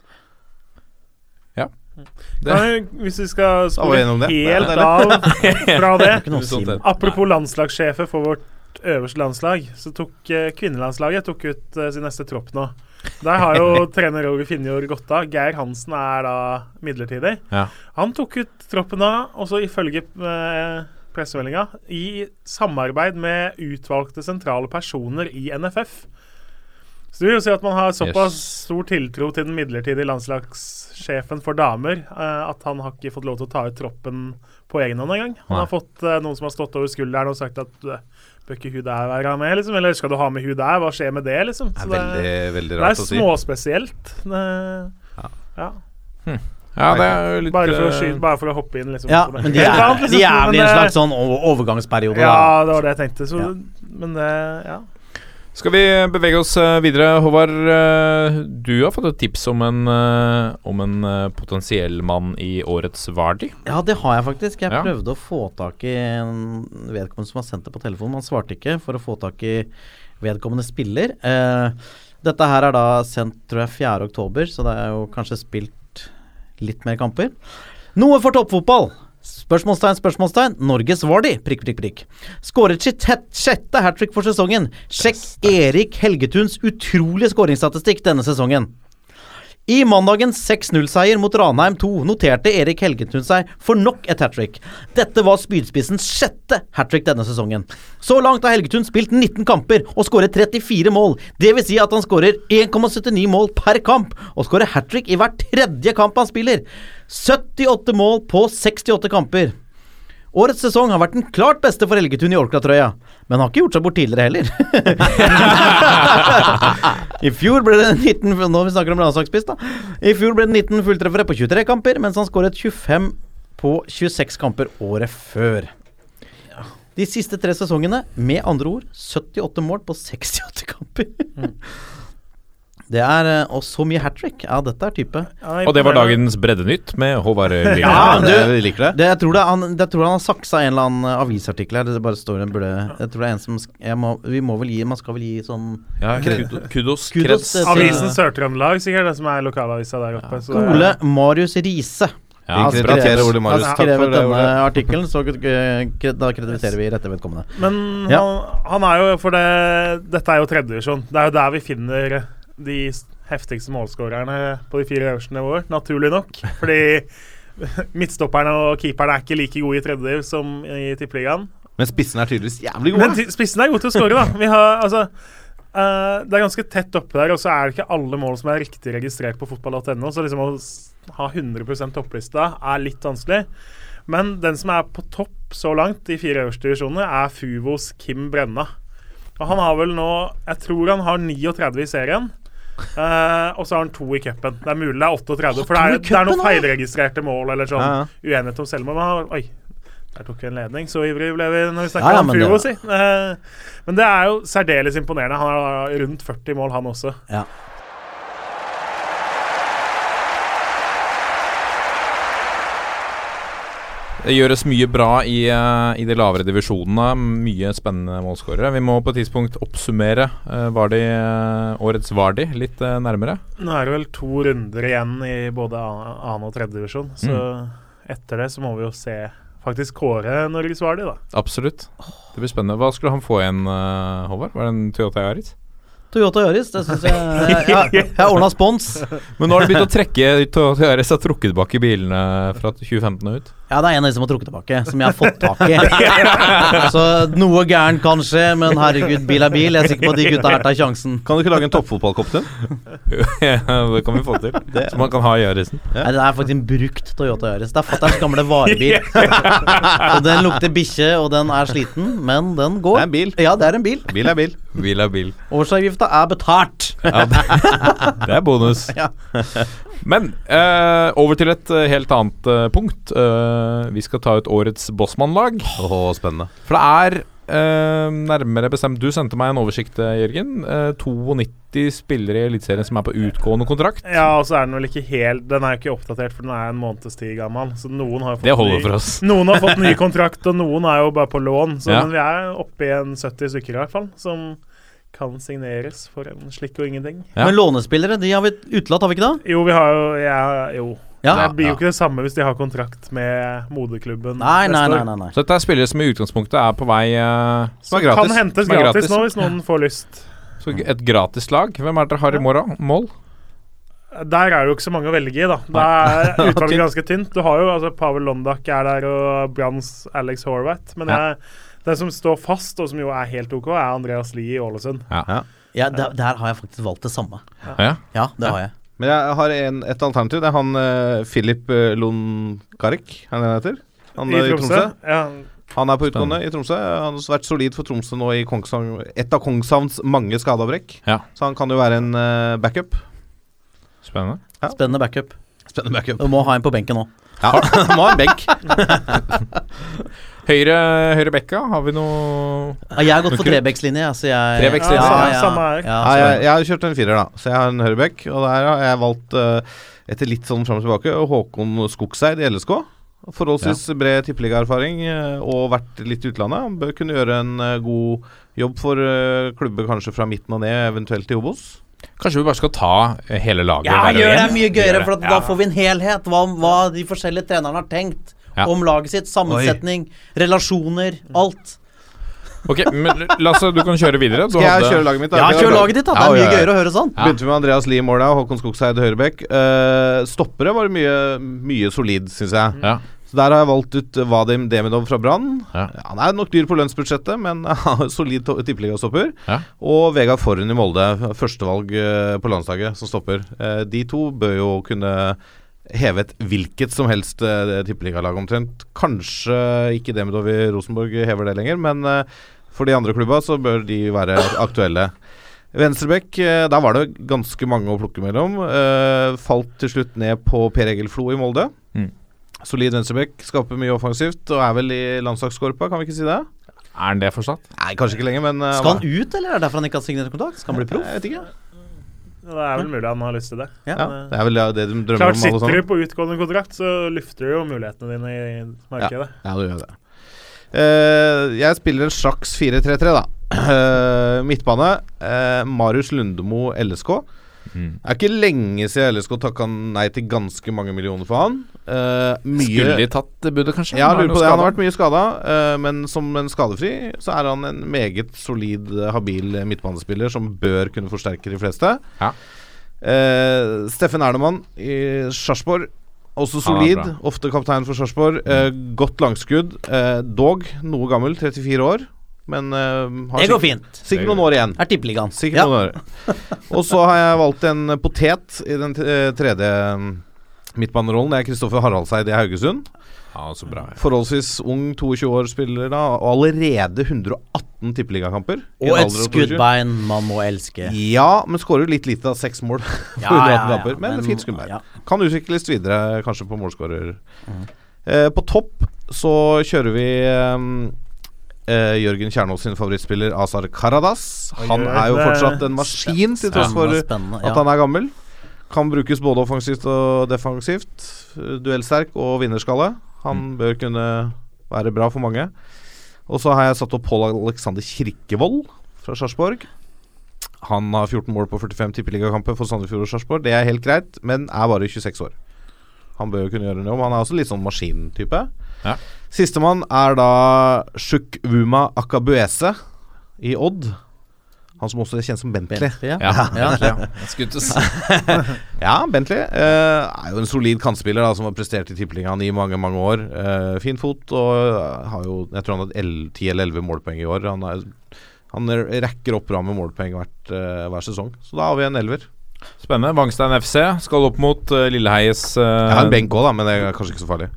Det- Nei, hvis vi skal spore helt Det av fra det noe. Apropos landslagssjefer for vårt øverste landslag, så tok kvinnelandslaget tok ut sin neste tropp nå. Der har jo trener Roger Finjord gått av. Geir Hansen er da midlertidig. Ja. Han tok ut troppen da, også ifølge eh, pressemeldinga, i samarbeid med utvalgte sentrale personer i NFF. Så det vil jo si at man har såpass Yes. stor tiltro til den midlertidige landslagssjefen for damer uh, at han har ikke fått lov til å ta ut troppen på egen hånd engang. Han Nei. har fått uh, noen som har stått over skulderen og sagt at uh, bør ikke hun der være med, liksom? Eller skal du ha med hun der? Hva skjer med det, liksom? Det er veldig, veldig det er rart å si. småspesielt. Det, Ja. ja. Ja, det er jo litt Bare for, å eh, bare for å hoppe inn, liksom. Ja, men de er, liksom, de er vel i en slags sånn overgangsperiode, Ja, det var det jeg tenkte. Så, Ja. Men det Ja. Skal vi bevege oss eh, videre, Håvard. eh, Du har fått et tips om en, eh, om en potensiell mann i årets Vardi. Ja, det har jeg faktisk. Jeg Ja. prøvde å få tak i en vedkommende som har sendt det på telefonen. Han svarte ikke for å få tak i vedkommende spiller. Dette her er da sendt tror jeg 4. oktober, så det er jo kanskje spilt litt mer kamper. Noe for toppfotball! Spørsmålstegn, spørsmålstegn. Norges Vardi, prikk, prikk, prikk. Skåret sitt sjette hat trick for sesongen. Sjekk Erik Helgetuns utrolige skåringsstatistikk denne sesongen. I mandagens 6-0-seier mot Ranheim 2 noterte Erik Helgetun seg for nok et hat trick. Dette var spydspissens sjette hat trick denne sesongen. Så langt har Helgetun spilt 19 kamper og skåret 34 mål. Vil si at han skårer 1,79 mål per kamp, og skårer hat trick i hver tredje kamp han spiller. 78 mål på 68 kamper. Årets sesong har vært den klart beste for Helgetun i Orkla-trøya, men har ikke gjort seg bort tidligere heller. I fjor ble det 19 fu- Nå vi snakker om landslagsspiss, da. I fjor ble det 19 fulltreffere på 23 kamper, mens han skåret 25 på 26 kamper året før. De siste tre sesongene, med andre ord, 78 mål på 68 kamper. Det er eh, Og så mye hat trick. Ja, dette er type. Og det var dagens Breddenytt med Håvard Lilleheie. Ja, du- jeg liker det. Det, jeg, tror det, han, jeg tror han har saksa en eller annen eh, avisartikkel her. Det bare står en burde Jeg tror det er en som jeg må, Vi må vel gi Man skal vel gi sånn Ja, kudos, kudos, Kudos. Avisen Sør-Trøndelag, sikkert, det som er lokalavisa der oppe. så det er- Ole Marius Riise. Ja, Vi bra krediterer. Ole Marius. Han skrevet denne artikkelen, så eh, da krediterer vi rette vedkommende. Men Ja. han, han er jo For det, dette er jo tredjevisjon. Det er jo der vi finner de heftigste målskårerne på de fire øverste nivåer, naturlig nok. Fordi midtstopperne og keeperne er ikke like gode i tredje som i tippeligaen. Men spissen er tydeligvis jævlig Men spissen er god til å skåre, da. Vi har, altså, uh, det er ganske tett oppe der, og så er det ikke alle mål som er riktig registrert på fotball.no. Så liksom å ha 100% topplista er litt vanskelig. Men den som er på topp så langt, de fire øverste divisjonene, er Fuvos Kim Brenna. Og han har vel nå Jeg tror han har 39 i serien. Eh, og så har han to i cupen. Det er mulig det er 38, for det er, det er noen feilregistrerte mål eller sånn Ja, ja. uenighet om selvmål. Men han, oi, der tok vi en ledning. Så ivrig ble vi når vi snakka Ja, ja, om Furo, si. Uh, men det er jo særdeles imponerende. Han har rundt 40 mål, han også. Ja. Det gjøres mye bra i, eh, i de lavere divisjonene. Mye spennende målskårere. Vi må på et tidspunkt oppsummere uh, Vardi, eh, årets Vardi litt eh, nærmere. Nå er det vel to runder igjen i både an- annen og tredje divisjon, så Mm. etter det så må vi jo se faktisk kåre Norges Vardi, da. Absolutt. Det blir spennende. Hva skulle han få igjen, eh, Håvard? Var det en Toyota Yaris? Toyota Yaris, det syns jeg Jeg, jeg, jeg har ordna spons. Men nå har de begynt å trekke Toyota Yaris har trukket tilbake bilene fra 2015 og ut. Ja, det er en av de som har trukket tilbake, som jeg har fått tak i. Så noe gærent kan skje, men herregud, bil er bil. Jeg er sikker på at de gutta her tar sjansen. Kan du ikke lage en toppfotballkopp til? ja, det kan vi få til. Så man kan ha i Yarisen. Nei, det er faktisk en brukt Toyota Yaris. Det er fatterns gamle varebil. og den lukter bikkje, og den er sliten, men den går. Det er en bil. Ja, det er en bil. Bil er bil. Bil er bil. Årsavgifta er betalt. Ja, det, det er bonus. Ja. Men eh, over til et eh, helt annet eh, punkt. Eh, vi skal ta ut årets Bossmann-lag. Åh, spennende. For det er eh, nærmere bestemt Du sendte meg en oversikt, eh, Jørgen. Eh, 92 spillere i Eliteserien som er på utgående kontrakt. Ja, og så er den vel ikke helt Den er jo ikke oppdatert, for den er en måneds tid gammel. Så noen har fått Det ny, for oss. Noen har fått ny kontrakt, og noen er jo bare på lån. Så Ja. men vi er oppe i en 70 stykker i hvert fall, som kan signeres for en slikk og ingenting. Ja. Men lånespillere, de har vi utelatt, har vi ikke det? Jo, vi har jo ja, Jo. Ja. det blir jo ja. ikke det samme hvis de har kontrakt med moderklubben Nei, nei, nei. nei, nei. Så dette er spillere som i utgangspunktet er på vei uh, Som er gratis. Kan hentes Som er gratis, gratis. nå hvis noen får lyst. Så et gratis lag. Hvem er det dere har i morgen? Mål? Der er det jo ikke så mange å velge i, da. Da er utvalget ganske tynt. Du har jo altså Pavel Londak er der, og Brans Alex Horvath. Men Ja. jeg, den som står fast, og som jo er helt OK, er Andreas Lie i Ålesund. Ja. Ja, der, der har jeg faktisk valgt det samme. ja. Ja, det har jeg. Men jeg har en, et alternativ. Det er han uh, Filip uh, Lundgarik, er det han heter? Han I eh, Tromsø. Ja, Han er på utgående i Tromsø. Han har vært solid for Tromsø nå i Kongshavn, et av Kongshavns mange skadeavbrekk. Ja. Så han kan jo være en uh, backup. Spennende. Spennende backup. Spennende backup. Du må ha en på benken nå. Ja, må ha en benk. Høyre, høyre bekka, har vi noe Ja, jeg har gått for trebekslinje. Altså jeg, Trebekslinje. Ja, ja, samme her. ja, Ja, jeg, jeg har kjørt en firer, da. Så jeg har en høyrebekk. Og der har jeg valgt, eh, etter litt sånn fram og tilbake, Håkon Skogseid i LSK. Forholdsvis bred tippeligaerfaring eh, og vært litt i utlandet. Han bør kunne gjøre en eh, god jobb for klubber kanskje fra midten og ned, eventuelt i Obos. Kanskje vi bare skal ta hele laget? Ja, gjør det mye gøyere, for at Ja. da får vi en helhet. Hva, hva de forskjellige trenerne har tenkt Ja. om laget sitt. Sammensetning, relasjoner, alt. Ok, men Lasse, du kan kjøre videre. Du Skal jeg hadde- kjøre laget mitt? da? Ja, kjør laget ditt, da. Det er mye ja, ja. gøyere å høre sånn. Begynte med Andreas Lie i målet, Håkon Skogseid høyrebekk. Uh, stoppere var mye, mye solid, syns jeg. Ja. Så Der har jeg valgt ut Vadim Demidov fra Brann. Ja. Han er nok dyr på lønnsbudsjettet, men har solid to- tippeligastopper. Ja. Og Vegard Forhen i Molde, førstevalg eh, på landslaget, som stopper. Eh, de to bør jo kunne heve et hvilket som helst uh, tippeligalag omtrent. Kanskje ikke Demidov i Rosenborg hever det lenger, men uh, for de andre klubba så bør de være aktuelle. Venstrebekk, eh, der var det ganske mange å plukke mellom. Eh, falt til slutt ned på Per Egil Flo i Molde. Mm. Solid venstrebekk, skaper mye offensivt og er vel i landslagskorpa, kan vi ikke si det? Er han det fortsatt? Nei, kanskje ikke lenger, men uh, Skal han ut, eller er det derfor han ikke har signert kontrakt? Skal han bli proff? Jeg vet ikke. Det er vel mulig han har lyst til det. Ja, det er vel det de drømmer Klart om, alle Sitter du på utgående kontrakt, så lufter du jo mulighetene dine i markedet. Ja, du gjør det. Uh, jeg spiller en slags 4-3-3, da. Uh, midtbane. Uh, Marius Lundemo, LSK. Mm. Det er ikke lenge siden LSK takka nei til ganske mange millioner for han. Eh, mye Skulle de tatt det budet, kanskje? Ja, lurer på det. Han har vært mye skada, men som en skadefri så er han en meget solid, eh, habil eh, midtbanespiller som bør kunne forsterke de fleste. Ja. Uh, Steffen Ernemann i Sarpsborg. Også solid. Ofte kaptein for Sarpsborg. Eh, godt langskudd. Eh, dog noe gammel, 34 år. Men eh, har Det går fint. sikkert noen år igjen. Er tippeligaen. Sikkert noen år. Og så har jeg valgt en potet i den eh, tredje mm, midtbanerollen. Det er Kristoffer Haraldseid i Haugesund. Ja, så bra. ja. Forholdsvis ung, 22 år spiller da, og allerede 118 tippeligakamper. Og et alder av 22. skuddbein man må elske. Ja, men skårer jo litt lite av seks mål. Ja, 118 ja, ja, kamper, men, men- fint skuddbein. ja. Kan utvikles videre, kanskje på målskårer. Mm. Eh, på topp så kjører vi eh, Uh, Jørgen Kjernås sin favorittspiller Azar Karadas. Han er jo fortsatt en maskin, til tross for at han er gammel. Kan brukes både offensivt og defensivt. Duellsterk og vinnerskalle. Han bør kunne være bra for mange. Og så har jeg satt opp Pål Alexander Kirkevold fra Sarpsborg. Han har 14 mål på 45 tippeligakamper for Sandefjord og Sarpsborg. Det er helt greit, men er bare 26 år. Han bør jo kunne gjøre en jobb. Han er også litt sånn maskintype. Ja. Sistemann er da Shukwuma Akabuese i Odd. Han som også er kjent som Bentley. Bentley, ja. Ja, Ja. ja. Jeg å si Ja, Bentley eh, er jo en solid kantspiller da, som har prestert i tippeligaen i mange mange år. Eh, fin fot og eh, har jo Jeg tror han har hatt 10 eller 11 målpoeng i år. Han, er, han rekker opp bra med målpoeng hvert, eh, hver sesong. Så da har vi en elver. Spennende. Vangstein FC skal opp mot uh, Lilleheies uh, Jeg har en benk òg, da, men det er kanskje ikke så farlig.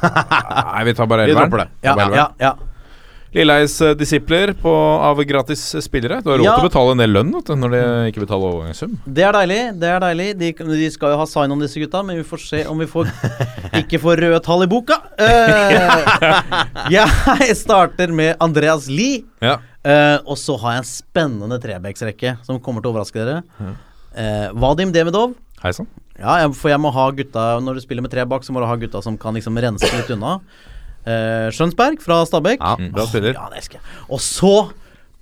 Nei, vi tar bare Vi elveren. dropper det. Ja, ja, ja. Lilleheies uh, disipler på, av gratis spillere. Du har råd Ja. til å betale en del lønn når de ikke betaler overgangssum. Det er deilig. det er deilig De, de skal jo ha sign on, disse gutta, men vi får se om vi får ikke får røde tall i boka. Uh, jeg starter med Andreas Lie. Ja. Uh, og så har jeg en spennende trebeksrekke som kommer til å overraske dere. Uh, Vadim Demidov. Hei sann. Ja, for jeg må ha gutta Når du spiller med tre bak, så må du ha gutta som kan liksom rense litt unna. Eh, Skjønsberg fra Stabæk. Ja, Mm, bra spiller. Ja, det elsker. Og så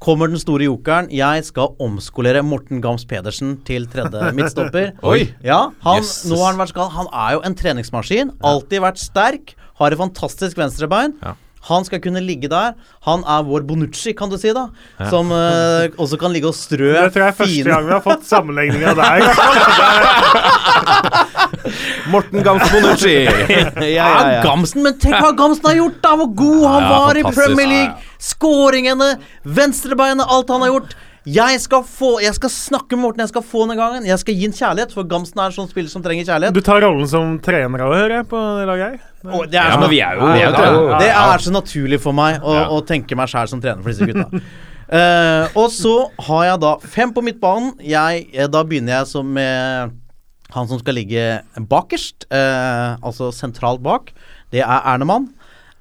kommer den store jokeren. Jeg skal omskolere Morten Gams Pedersen til tredje midtstopper. Oi. Ja, han, yes. nå har han vært skadet. Han er jo en treningsmaskin. Alltid vært sterk. Har et fantastisk venstrebein. Ja. Han skal kunne ligge der. Han er vår Bonucci, kan du si, da. Som uh, også kan ligge og strø Det tror jeg er første gang vi har fått sammenligninga der. Morten Gams Bonucci. Ja, Gamsen, men tenk hva Gamsen har gjort, da! Hvor god han Ja, var i. Premier League! Skåringene, venstrebeinet, alt han har gjort. Jeg skal, få, jeg skal snakke med Morten, jeg skal få den gangen. Jeg skal gi en kjærlighet, for Gamsten er en sånn spiller som trenger kjærlighet. Du tar rollen som trener òg, hører jeg, på det laget her. Oh, det er, Ja, så, men vi er jo Ja, det er det er så naturlig for meg å, Ja. å tenke meg sjæl som trener for disse gutta. uh, og så har jeg da fem på midtbanen. Jeg, eh, da begynner jeg som med han som skal ligge bakerst, eh, altså sentralt bak. Det er Ernemann.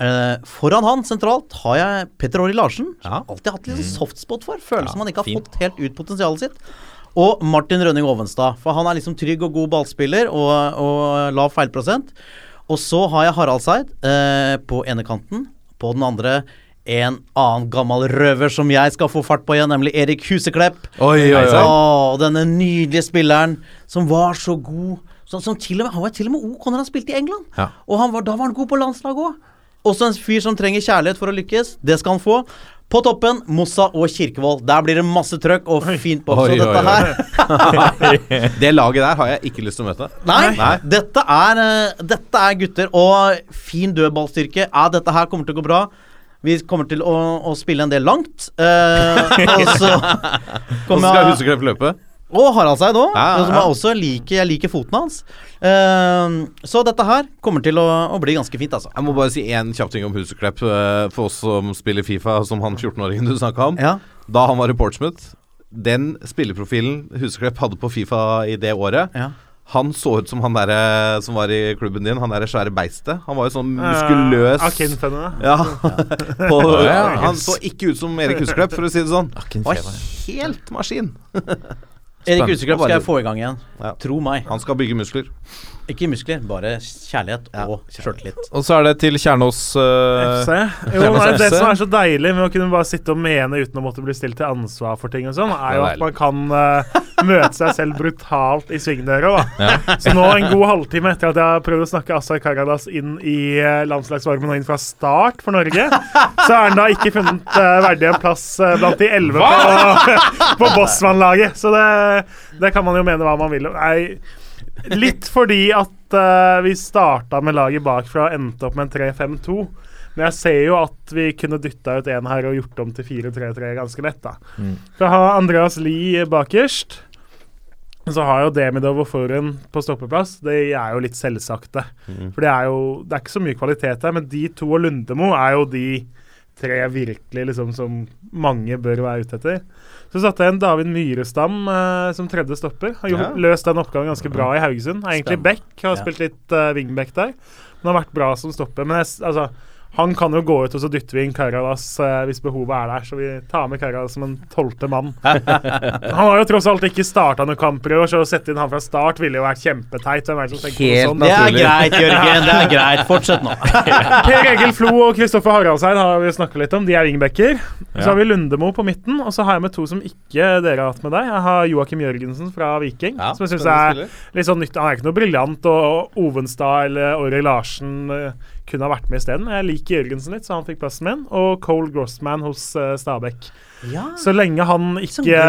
Eh, foran han sentralt har jeg Petter Åri Larsen. Ja. Som alltid hatt litt sånn softspot for. Føles som han ikke har fint. fått helt ut potensialet sitt. Og Martin Rønning Ovenstad. For han er liksom trygg og god ballspiller og, og lav feilprosent. Og så har jeg Harald Seid eh, på ene kanten. På den andre en annen gammel røver som jeg skal få fart på igjen, nemlig Erik Huseklepp. Oi, oi, oi. Åh, denne nydelige spilleren som var så god. Som, som til og med, han var til og med OK når han spilte i England. Ja. Og han var, da var han god på landslaget òg. Også en fyr som trenger kjærlighet for å lykkes. Det skal han få. På toppen, Mossa og Kirkevold. Der blir det masse trøkk og fint på. Så Oi, dette her Det laget der har jeg ikke lyst til å møte. Nei, Nei. Dette, er, eh, dette er gutter. Og fin dødballstyrke. Ja, dette her kommer til å gå bra. Vi kommer til å, å spille en del langt. Eh, og så Og så skal jeg Huseklepp løpe. Og Harald Seid òg, Ja, ja, som jeg også liker. Jeg liker foten hans. Uh, så dette her kommer til å, å bli ganske fint, altså. Jeg må bare si én kjapp ting om Huseklepp Uh, for oss som spiller Fifa, som han 14-åringen du snakka om. Ja. Da han var i Portsmouth, den spilleprofilen Huseklepp hadde på Fifa i det året Ja. Han så ut som han der, som var i klubben din, han derre svære beistet. Han var jo sånn muskuløs Uh, Akinfene. Ja. på, ja. Han så ikke ut som Erik Huseklepp, for å si det sånn. Var helt maskin. Erik. Huseklepp skal jeg få i gang igjen. Ja. Tro meg. Han skal bygge muskler. Ikke muskler, bare kjærlighet og sjøltillit. Og så er det til Kjernås uh, FC. Jo, nei, det som er så deilig med å kunne bare sitte og mene uten å måtte bli stilt til ansvar for ting og sånn, er jo at man kan uh, møte seg selv brutalt i svingdøra, da. Ja. Så nå, en god halvtime etter at jeg har prøvd å snakke Asar Karadas inn i uh, landslagsvarmen og inn fra start for Norge, så er han da ikke funnet uh, verdig en plass uh, blant de elleve på, på Bossmann-laget. Så det, det kan man jo mene hva man vil om. Nei, Litt fordi at uh, vi starta med laget bakfra og endte opp med en 3-5-2. Men jeg ser jo at vi kunne dytta ut en her og gjort om til 4-3-3 ganske lett. da. Mm. For å har Andreas Lie bakerst. Så har jo Demidov og Forun på stoppeplass. Det er jo litt selvsagte. For det er jo det er ikke så mye kvalitet her, men de to og Lundemo er jo de tre virkelig liksom som mange bør være ute etter. Så satte jeg en David Myrestam eh, som tredje stopper. Har Ja. løst den oppgaven ganske bra i Haugesund. Er egentlig back, har Ja. spilt litt uh, wingback der. Men har vært bra som stopper. Men jeg, altså, han kan jo gå ut, og så dytter vi inn Karadas eh, hvis behovet er der. Så vi tar med Karadas som en tolvte mann. han har jo tross alt ikke starta noen kamper i år, så å sette inn han fra start ville jo vært kjempeteit. Hvem er det som tenker Helt sånt? Det er greit, Jørgen. Det er greit. Fortsett nå. Per Egil Flo og Kristoffer Haraldseid har vi snakka litt om. De er wingbacker. Så har vi Lundemo på midten, og så har jeg med to som ikke dere har hatt med deg. Jeg har Joakim Jørgensen fra Viking, Ja, som jeg syns er litt sånn nytt. Han er ikke noe briljant, og Ovenstad eller Åre Larsen eh, kunne ha vært med isteden. Jeg liker Jørgensen litt, så han fikk plassen min. Og Cole Grossman hos uh, Stabæk. Ja. Så lenge han ikke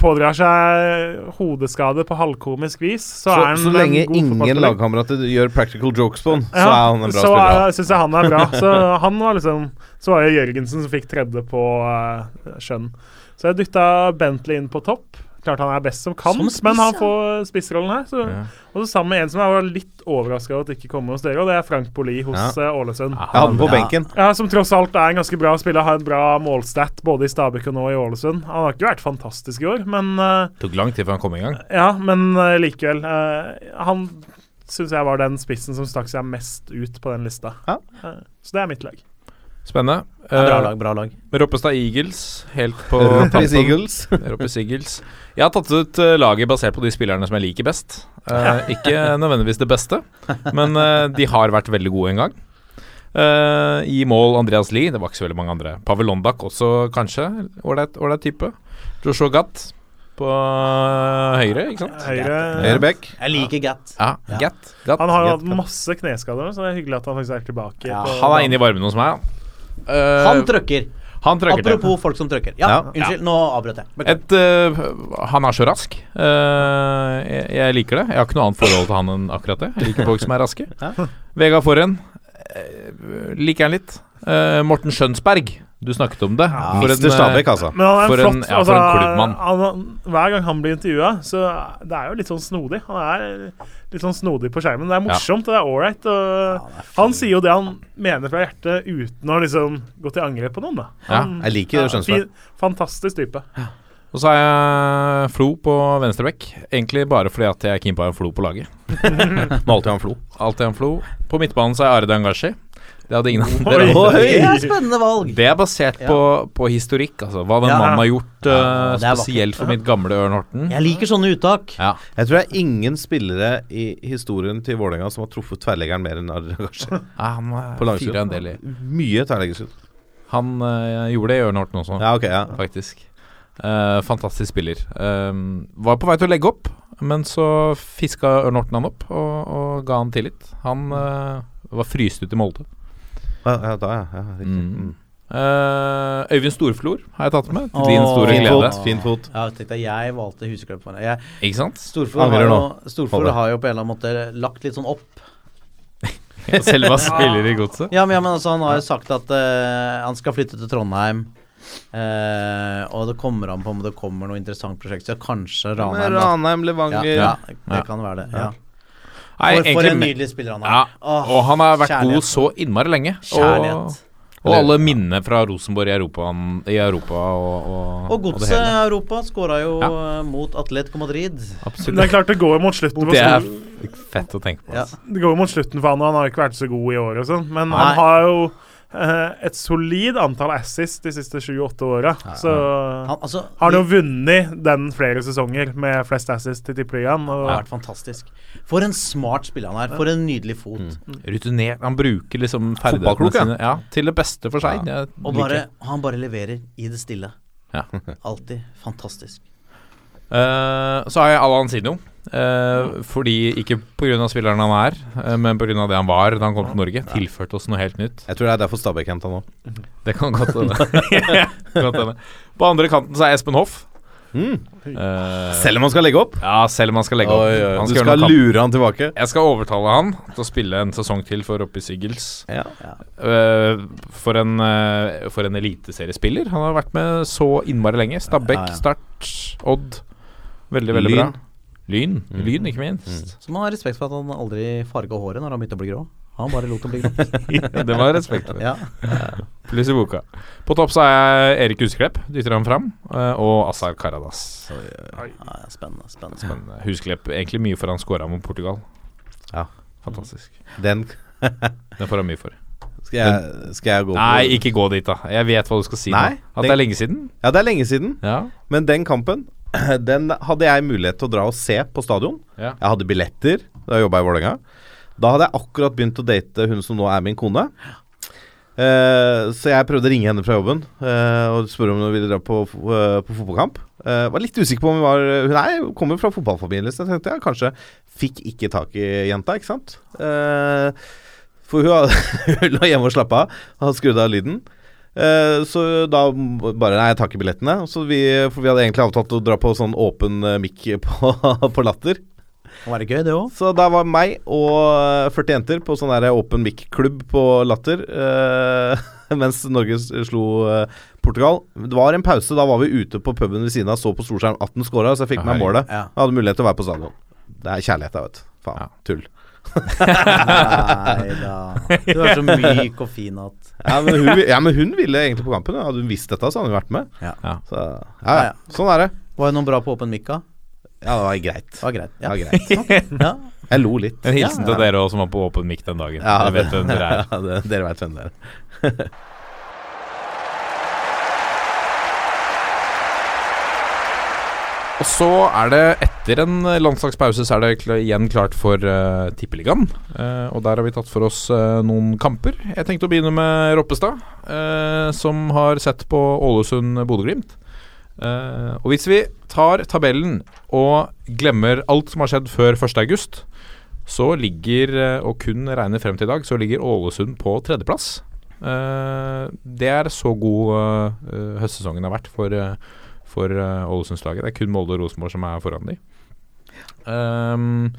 pådrar seg hodeskade på halvkomisk vis, så, Så, er han så en lenge god ingen lagkamerater gjør practical jokes på han, så er han en bra så spiller. Så syns jeg han er bra. Så han var liksom Så var det Jørgensen som fikk tredje på uh, skjønn. Så jeg dytta Bentley inn på topp. Klart han er best som kant, Som spiss, men han får spissrollen her. Så, Ja. Og så sammen med en som jeg var litt overraska over at ikke kom hos dere, og det er Frank Poli hos Ja. eh, Ålesund. Jeg hadde den på Ja. benken. Ja, Som tross alt er en ganske bra spiller, har en bra målstat både i Stabæk og nå i Ålesund. Han har ikke vært fantastisk i år, men uh, Tok lang tid før han kom i gang. ja, men uh, likevel. Uh, han syns jeg var den spissen som stakk seg mest ut på den lista. Ja. Så det er mitt lag. Spennende. Ja, bra Eh, lag, bra lag. Roppestad Eagles, helt på Roppes. Eagles. Roppes Eagles. Jeg har tatt ut eh, laget basert på de spillerne som jeg liker best. Uh, ikke nødvendigvis det beste, men uh, de har vært veldig gode en gang. Uh, I mål Andreas Lie, det var ikke så veldig mange andre. Pavel Londak også, kanskje. Ålreit type. Joshua Gatt på høyre, ikke sant? Høyre Høyre back. Jeg liker Gatt. Ja, Ja. Gatt. Gatt. Han har jo hatt masse kneskader, så det er hyggelig at han faktisk er tilbake. Ja, på Han er inne i varmen hos meg. ja Han trøkker. han trøkker til. Apropos folk som trøkker. Ja, Ja. unnskyld, nå avbrøt jeg. Et, uh, han er så rask. Uh, jeg, jeg liker det. Jeg har ikke noe annet forhold til han enn akkurat det. Jeg liker folk som er raske. Vegard Forhen liker han litt. Morten Skjønsberg, du snakket om det. For en, øh, Stabæk, altså. Men han er en For flott en- ja, for en klubbmann. han, Hver gang han blir intervjua, så det er jo litt sånn snodig. Han er litt sånn snodig på skjermen. Det er morsomt, og det er ålreit. Ja, Han sier jo det han mener fra hjertet, uten å liksom gå til angrep på noen. da Ja, jeg liker det fin- Fantastisk type. Og så har jeg Flo på venstrebekk. Egentlig bare fordi at jeg er keen på å ha en Flo på laget. Må alltid ha en flo. Alltid en Flo. På midtbanen så er Arda Arde Angashi. Det hadde ingen Oi. oi. Det er spennende valg. Det er basert på, på historikk, altså. Hva den Ja. mannen har gjort, Ja, eh, vakkert. spesielt for mitt gamle Ørn Horten. Jeg liker sånne uttak. Ja. Jeg tror det er ingen spillere i historien til Vålerenga som har truffet tverrleggeren mer enn Aragashi. Ja, På uh, langskudd. Mye tverrleggerskudd. Han uh, gjorde det i Ørn Horten også, Ja, okay, ja. faktisk. Uh, fantastisk spiller. Var på vei til å legge opp, men så fiska Ørn Horten han opp og, og ga han tillit. Han eh, var fryst ut i Molde. Ja, ja, da, ja. ja. Mm. Mm. Eh, Øyvind Storflor har jeg tatt med. Til din store Fin glede. fot. Fin fot. Ja, tenk deg, jeg valgte. Jeg, Ikke sant? Storflor har, jo. Storflor har jo på en eller annen måte lagt litt sånn opp. Selva spiller i godset. Ja, men, ja, men altså, han har jo sagt at uh, han skal flytte til Trondheim. Uh, og det kommer an på om det kommer noe interessant prosjekt. Så kanskje Ranheim. Ranheim, Levanger Ja, ja, det Ja. kan være det. Ja. Nei, For, for en nydelig spiller han er. Ja, og han har vært kjærlighet. god så innmari lenge. Og, Kjærlighet. og alle minnene fra Rosenborg i Europa, i Europa og, og, Og Godset i Europa skåra jo Ja. eh, mot Atletico Madrid. Det er klart det går mot slutten. Det er fett å tenke på. Ja. Altså. Det går mot slutten for han, og han har ikke vært så god i år og sånn. Men Nei. han har jo et solid antall assist de siste 28 åra. Ja, ja. Så Han, altså, har han jo vunnet den flere sesonger med flest assist til Tippeligaen. det har vært fantastisk. For en smart spiller han er. For en nydelig fot. Rutinert. Han bruker liksom ferdighetene sine ja, til det beste for seg. Og bare, han bare leverer i det stille. Ja. Alltid fantastisk. Uh, så har jeg Alan Sinjo. Eh, fordi Ikke pga. spilleren han er, eh, men pga. det han var da han kom til Norge. Tilførte oss noe helt nytt. Jeg tror det er derfor Stabæk henta nå. Det kan godt hende. På andre kanten så er Espen Hoff. Mm. Uh, Selv om han skal legge opp? Ja, selv om han skal legge opp. Oi, oi, Han Du skal skal lure han tilbake? Jeg skal overtale han til å spille en sesong til for Oppe i Siggels. Ja. Uh, for en, uh, for en eliteseriespiller. Han har vært med så innmari lenge. Stabæk, Ja, ja. Start, Odd. Veldig, veldig Lyn. bra. Lyn. Mm. Lyn, ikke minst. Så man har respekt for at han aldri farga håret når han begynte å bli grå. Han bare lot det bli grått. det var respekt for. Ja. Pluss i boka. På topp så er Erik Husklepp, dytter han fram. eh, og Azar Karadas. ja, spennende. spennende. Eh, Husklepp egentlig mye for han scora mot Portugal. Ja. Fantastisk. Den Den får han mye for. skal jeg, skal jeg gå Nei, på. ikke gå dit, da. Jeg vet hva du skal si Nei, nå. At det- det er lenge siden. Ja, det er lenge siden. Ja. Men den kampen Den hadde jeg mulighet til å dra og se på stadion. Ja. Jeg hadde billetter da jeg jobba i Vålerenga. Da hadde jeg akkurat begynt å date hun som nå er min kone. Uh, så jeg prøvde å ringe henne fra jobben uh, og spørre om hun ville dra på, uh, på fotballkamp. Var litt usikker på om hun var Hun er, kommer fra fotballfamilien, så jeg tenkte jeg kanskje fikk ikke tak i jenta, ikke sant? For hun, hadde, hun lå hjemme og slappa av, hadde skrudd av lyden. Eh, så da bare Nei, jeg tar ikke billettene. Så vi, for vi hadde egentlig avtalt å dra på sånn åpen mic mikk på, på Latter. Var det gøy, det òg. Så da var meg og eh, 40 jenter på sånn åpen mic-klubb på Latter. eh, mens Norge slo eh, Portugal. Det var en pause. Da var vi ute på puben ved siden av, så på storskjerm at den scora, så jeg fikk meg målet. Jeg hadde mulighet til å være på stadion. Det er kjærlighet, da, vet. Faen. Ja. Tull. Nei da. Du er så myk og fin at Ja men, hun, ja, men hun ville egentlig på kampen. Hadde hun visst dette, så hadde hun vært med. Ja. Ja. Så, ja, Ja, ja. ja. Sånn er det. Var det noen bra på åpen mikka? da? Ja, det var greit. Det var greit. Det var greit. ja. Jeg lo litt. En hilsen Ja. til dere også som var på åpen mikk den dagen. Ja, dere vet hvem dere er. Ja, det, dere vet hvem dere er. Og så er det etter en landslagspause så er det igjen klart for uh, Tippeligaen. Uh, og der har vi tatt for oss uh, noen kamper. Jeg tenkte å begynne med Roppestad, som har sett på Ålesund-Bodø-Glimt. Og hvis vi tar tabellen og glemmer alt som har skjedd før 1.8, så ligger, og kun regner frem til i dag, så ligger Ålesund på tredjeplass. Det er så god høstsesongen har vært for uh, for uh, Ålesundslaget. Det er kun Molde og Rosenborg som er foran de. Um,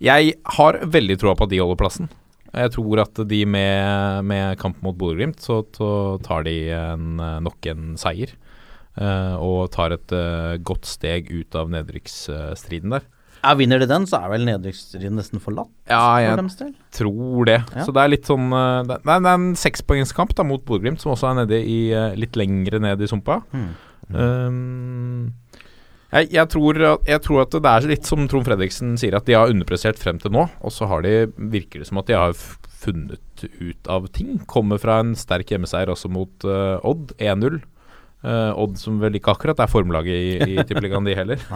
jeg har veldig troa på at de holder plassen. Jeg tror at de med, med kamp mot Bodø-Glimt, så, så tar de en, eh, nok en seier. Uh, og tar et uh, godt steg ut av nedrykksstriden der. Ja, Vinner de den, så er vel nedrykksstriden nesten forlatt Ja, jeg tror det. Ja. Så det er litt sånn eh, Det er det er en sekspoengskamp mot Bodø-Glimt, som også er nede i, eh, litt lengre ned i sumpa. Hmm. Um, jeg, jeg, tror, at- jeg tror at det er litt som Trond Fredriksen sier, at de har underpressert frem til nå. Og så har de, virker det som at de har funnet ut av ting. Kommer fra en sterk hjemmeseier også mot uh, Odd, 1-0. Uh, Odd som vel ikke akkurat er formlaget i, i Tippeligaen, de heller.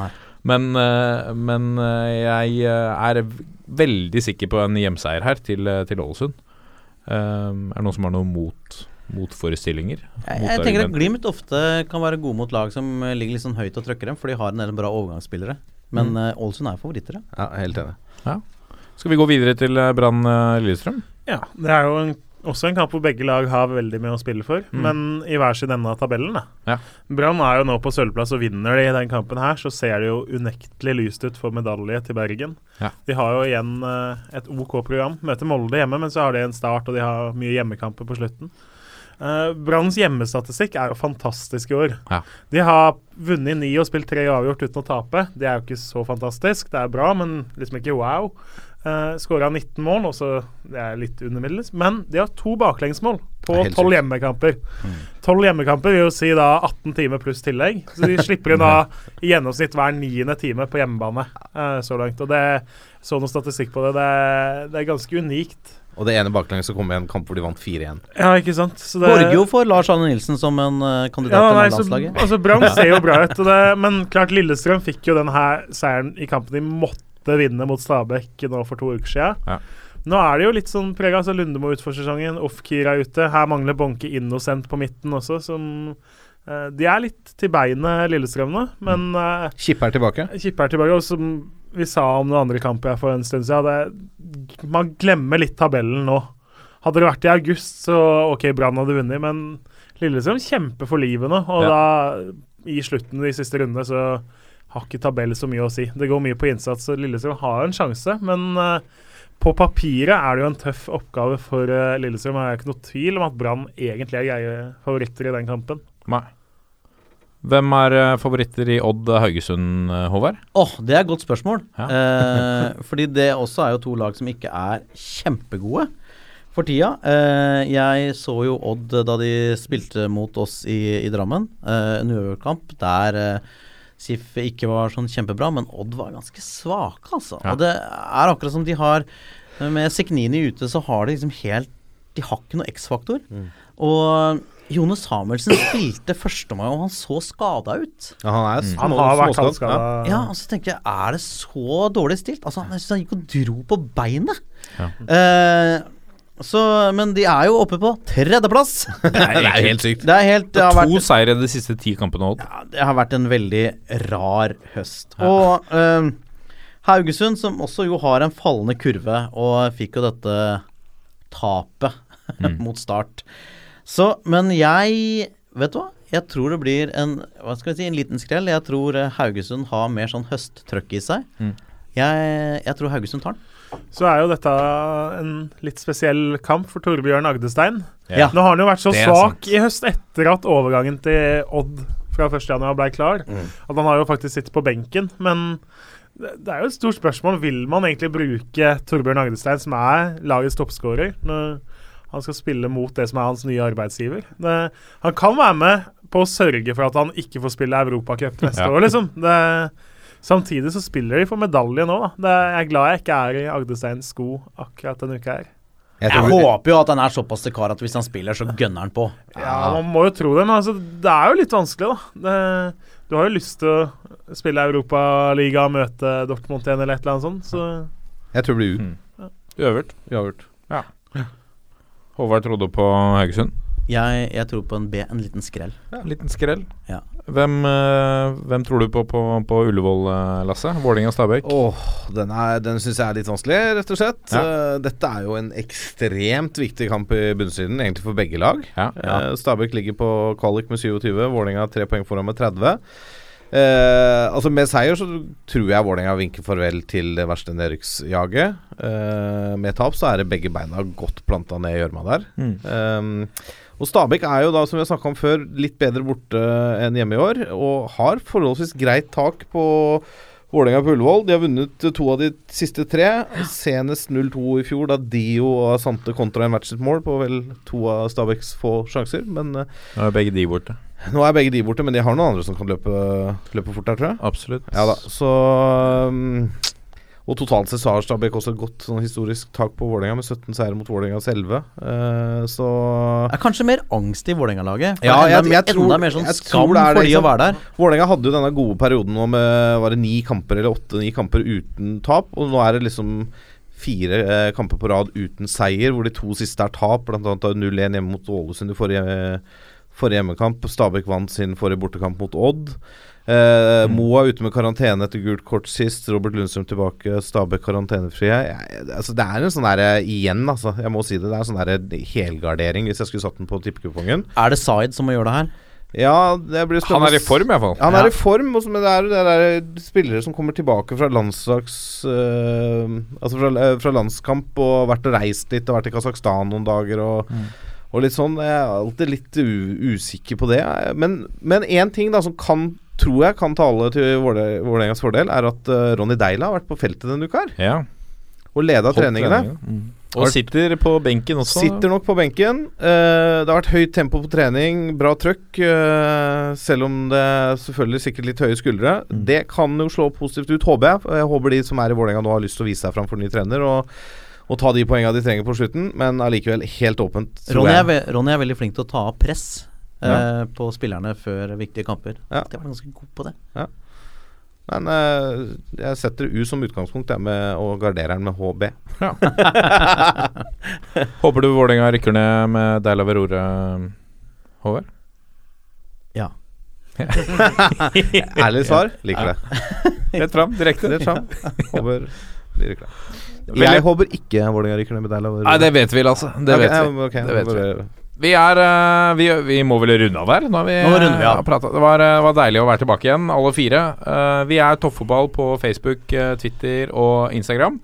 Men, uh, men jeg er veldig sikker på en hjemseier her til, til Ålesund. er det noen som har noe mot motforestillinger? Jeg, jeg tenker at Glimt ofte kan være gode mot lag som ligger litt sånn høyt og trøkker dem, for de har en del bra overgangsspillere. Men mm. Ålesund er favoritter. Ja, helt enig. Ja. Skal vi gå videre til eh, Brann eh, Lillestrøm? Ja, det er jo en, også en kamp hvor begge lag har veldig mye å spille for, mm. men i hver sin ende av tabellen. Ja. Brann er jo nå på sølvplass, og vinner de i den kampen her, så ser det jo unektelig lyst ut for medalje til Bergen. Ja. De har jo igjen uh, et OK program. Møter Molde hjemme, men så har de en start, og de har mye hjemmekamper på slutten. Uh, Branns hjemmestatistikk er jo fantastisk i år. Ja. De har vunnet ni og spilt tre avgjort uten å tape. Det er jo ikke så fantastisk. Det er bra, men liksom ikke wow. Uh, Skåra 19 mål, også, det er litt undermiddels. Men de har to baklengsmål på 12 hjemmekamper. 12 mm. hjemmekamper vil jo si da 18 timer pluss tillegg. Så de slipper inn da i gjennomsnitt hver niende time på hjemmebane uh, så langt. Og det så noe statistikk på det. Det, det er ganske unikt. Og det ene baklengs så kom en kamp hvor de vant 4-1. Ja, ikke sant det... Borger for Lars Arne Nilsen som en uh, kandidat ja, nei, til landslaget. altså Brann ser jo bra ut, det, men klart Lillestrøm fikk jo den her seieren i kampen de måtte vinne mot Stabæk nå for to uker siden. Ja. Nå er det jo litt sånn prega. Altså Lundemo ut for sesongen, Off-Kira er ute. Her mangler Bonke Innocent på midten også, som uh, De er litt til beinet, Lillestrøm nå, men uh, Kippe er tilbake? Kippe er tilbake, og som vi sa om noen andre kamper jeg for en stund siden, det, man glemmer litt tabellen nå. Hadde det vært i august, så OK, Brann hadde vunnet, men Lillestrøm kjemper for livet nå. Og ja. da, i slutten de siste rundene, så har ikke tabell så mye å si. Det går mye på innsats, og Lillestrøm har en sjanse. Men uh, på papiret er det jo en tøff oppgave for uh, Lillestrøm. Det er ikke noe tvil om at Brann egentlig er greie favoritter i den kampen. Nei. Hvem er uh, favoritter i Odd Haugesund, Håvard? Oh, det er et godt spørsmål. Ja. eh, fordi det også er jo to lag som ikke er kjempegode for tida. Eh, jeg så jo Odd da de spilte mot oss i, i Drammen. Eh, en uavgjort der SIF ikke var sånn kjempebra, men Odd var ganske svake, altså. Ja. Og det er akkurat som de har Med Seknini ute, så har de liksom helt De har ikke noe X-faktor. Mm. Og Jone Samuelsen spilte førstemann, og han så skada ut. Ja, han er mm. Han har vært halvskada. Ja. ja, og så tenker jeg, er det så dårlig stilt? Altså, han, han gikk og dro på beinet. Ja. Uh, så, men de er jo oppe på tredjeplass. Det er helt sykt. Det er helt, det to vært, seire de siste ti kampene. Ja, det har vært en veldig rar høst. Ja. Og uh, Haugesund, som også jo har en fallende kurve, og fikk jo dette tapet mm. mot start. Så, men jeg Vet du hva? Jeg tror det blir en hva skal vi si, en liten skrell. Jeg tror eh, Haugesund har mer sånn høsttrøkk i seg. Mm. Jeg, jeg tror Haugesund tar den så er jo dette en litt spesiell kamp for Torbjørn Agdestein. Ja. Nå har han jo vært så svak i høst etter at overgangen til Odd fra 1.1 ble klar, mm. at han har jo faktisk sittet på benken. Men det er jo et stort spørsmål. Vil man egentlig bruke Torbjørn Agdestein, som er lagets toppskårer, når han skal spille mot det som er hans nye arbeidsgiver? Det, han kan være med på å sørge for at han ikke får spille Europacup neste ja. år, liksom. Det Samtidig så spiller de for medalje nå, da. Det, jeg er glad jeg ikke er i Agdesteins sko akkurat denne uka her. Jeg, jeg håper jo at han er såpass til kar at hvis han spiller, så gønner han på. Ja, man må jo tro det, men altså, det er jo litt vanskelig, da. Det, du har jo lyst til å spille Europaliga møte Dortmund igjen eller et eller annet sånt, så Jeg tror det blir U. Mm. Ja. Uavgjort. Uavgjort. Ja. Håvard trodde på Haugesund? Jeg, jeg, tror på en B, en liten skrell. Ja, en liten skrell. Ja. Hvem, uh, hvem, tror du på på, på Ullevål, uh, Lasse? Vålerenga-Stabæk? Oh, den er, den syns jeg er litt vanskelig, rett og slett. Ja. Uh, dette er jo en ekstremt viktig kamp i bunnstriden, egentlig for begge lag. Ja. Stabæk ligger på kvalik med 27, Vålerenga tre poeng foran med 30. Uh, altså Med seier så tror jeg Vålerenga vinker farvel til det verste nedrykksjaget. Eh, med tap så er det begge beina godt planta ned i gjørma der. Mm. Eh, og Stabæk er jo da, som vi har om før, litt bedre borte enn hjemme i år. Og har forholdsvis greit tak på Vålerenga på Ullevål. De har vunnet to av de siste tre. Senest 0-2 i fjor, da Dio og Sante kontra en matchet mål på vel to av Stabæks få sjanser. Men Nå er begge de borte. Nå er begge de borte, men de har noen andre som kan løpe, løpe fort der, tror jeg. Absolutt. Ja da, så um, Og totalt sett så har Stabæk også et godt sånn historisk tak på Vålerenga, med 17 seire mot Vålerenga selve. Uh, så Det er kanskje mer angst i Vålerenga-laget. Ja, enda, jeg- jeg tror- enda mer sånn jeg tror skam det er for de å være der. Vålerenga hadde jo denne gode perioden nå med Var det ni kamper eller åtte-ni kamper uten tap, og nå er det liksom fire eh, kamper på rad uten seier, hvor de to siste er tap, annet 0-1 hjemme mot Ålesund i forrige, forrige hjemmekamp. Stabæk vant sin forrige bortekamp mot Odd. Eh, Moa ute med karantene etter gult kort sist. Robert Lundstrøm tilbake. Stabæk karantenefri. Jeg, altså, det er en sånn derre Igjen, altså. Jeg må si det. Det er en sånn derre helgardering, hvis jeg skulle satt den på tippekupongen. Er det Zaid som må gjøre det her? Ja, det blir Han er i form, iallfall. Han Ja. er i form, også, men det er jo det der spillere som kommer tilbake fra landslags øh, Altså fra, øh, fra landskamp og vært og reist litt og vært i Kasakhstan noen dager og, og litt sånn. Jeg er alltid litt u usikker på det. Men Men én ting da som kan tror jeg kan tale til Våle- Vålerengas fordel, er at uh, Ronny Deila har vært på feltet denne uka her Ja. og leda treningene. Mm. Og sitter på benken også. Sitter nok på benken. Uh, det har vært høyt tempo på trening, bra trøkk. Uh, selv om det selvfølgelig sikkert litt høye skuldre. Mm. Det kan jo slå positivt ut, håper jeg. Jeg håper de som er i Vålerenga nå har lyst til å vise seg fram for ny trener. Og, og ta de poengene de trenger på slutten, men allikevel helt åpent. Ronny er, Ronny er veldig flink til å ta av press eh, Ja. på spillerne før viktige kamper. Ja. De var ganske god på det. Men eh, jeg setter U som utgangspunkt, jeg, med å gardere den med HB. Ja. Håper du Vålerenga rykker ned med Deila Verore, Håvard? Ja. Ærlig svar. Liker det. Rett fram, direkte. Rett fram. Håper de rykker ned. Jeg håper ikke Vålerenga rykker ned med deg. Nei, det vet vi, altså. Det vet vi. Okay, Det vet vi. Vi er eh, vi, vi må vel runde av der? Nå har vi Nå runder vi av. eh, pratet. Det var, eh, var deilig å være tilbake igjen, alle fire. Eh, vi er Toppfotball på Facebook, Twitter og Instagram.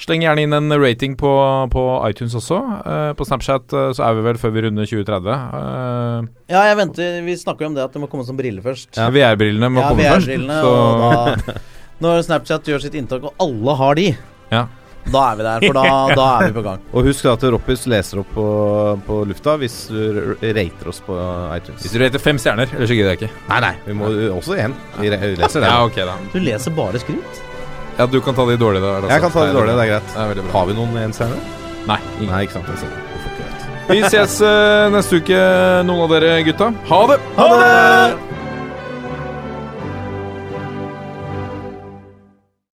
Sleng gjerne inn en rating på, på iTunes også. Uh, på Snapchat uh, så er vi vel før vi runder 2030. Uh, Ja, jeg venter Vi snakker jo om det at det må komme som briller først. VR-brillene må Ja, komme først. Så og da Når Snapchat gjør sitt inntak, og alle har de, Ja. Da er vi der. For da, da er vi på gang. Og husk at Roppis leser opp på, på lufta hvis du rater oss på iTunes. hvis du rater fem stjerner, ellers gidder jeg ikke. Nei, nei, vi må også én. Vi leser den. Ja, okay, da Du leser bare skryt. Ja, du kan ta de dårlige der. altså. Jeg kan ta de dårlige, det er greit. Det er. Har vi noen enstjerner? Nei, ingen. Nei, ikke sant. Jeg ser. Vi ses uh, neste uke, noen av dere gutta. Ha det! Ha det!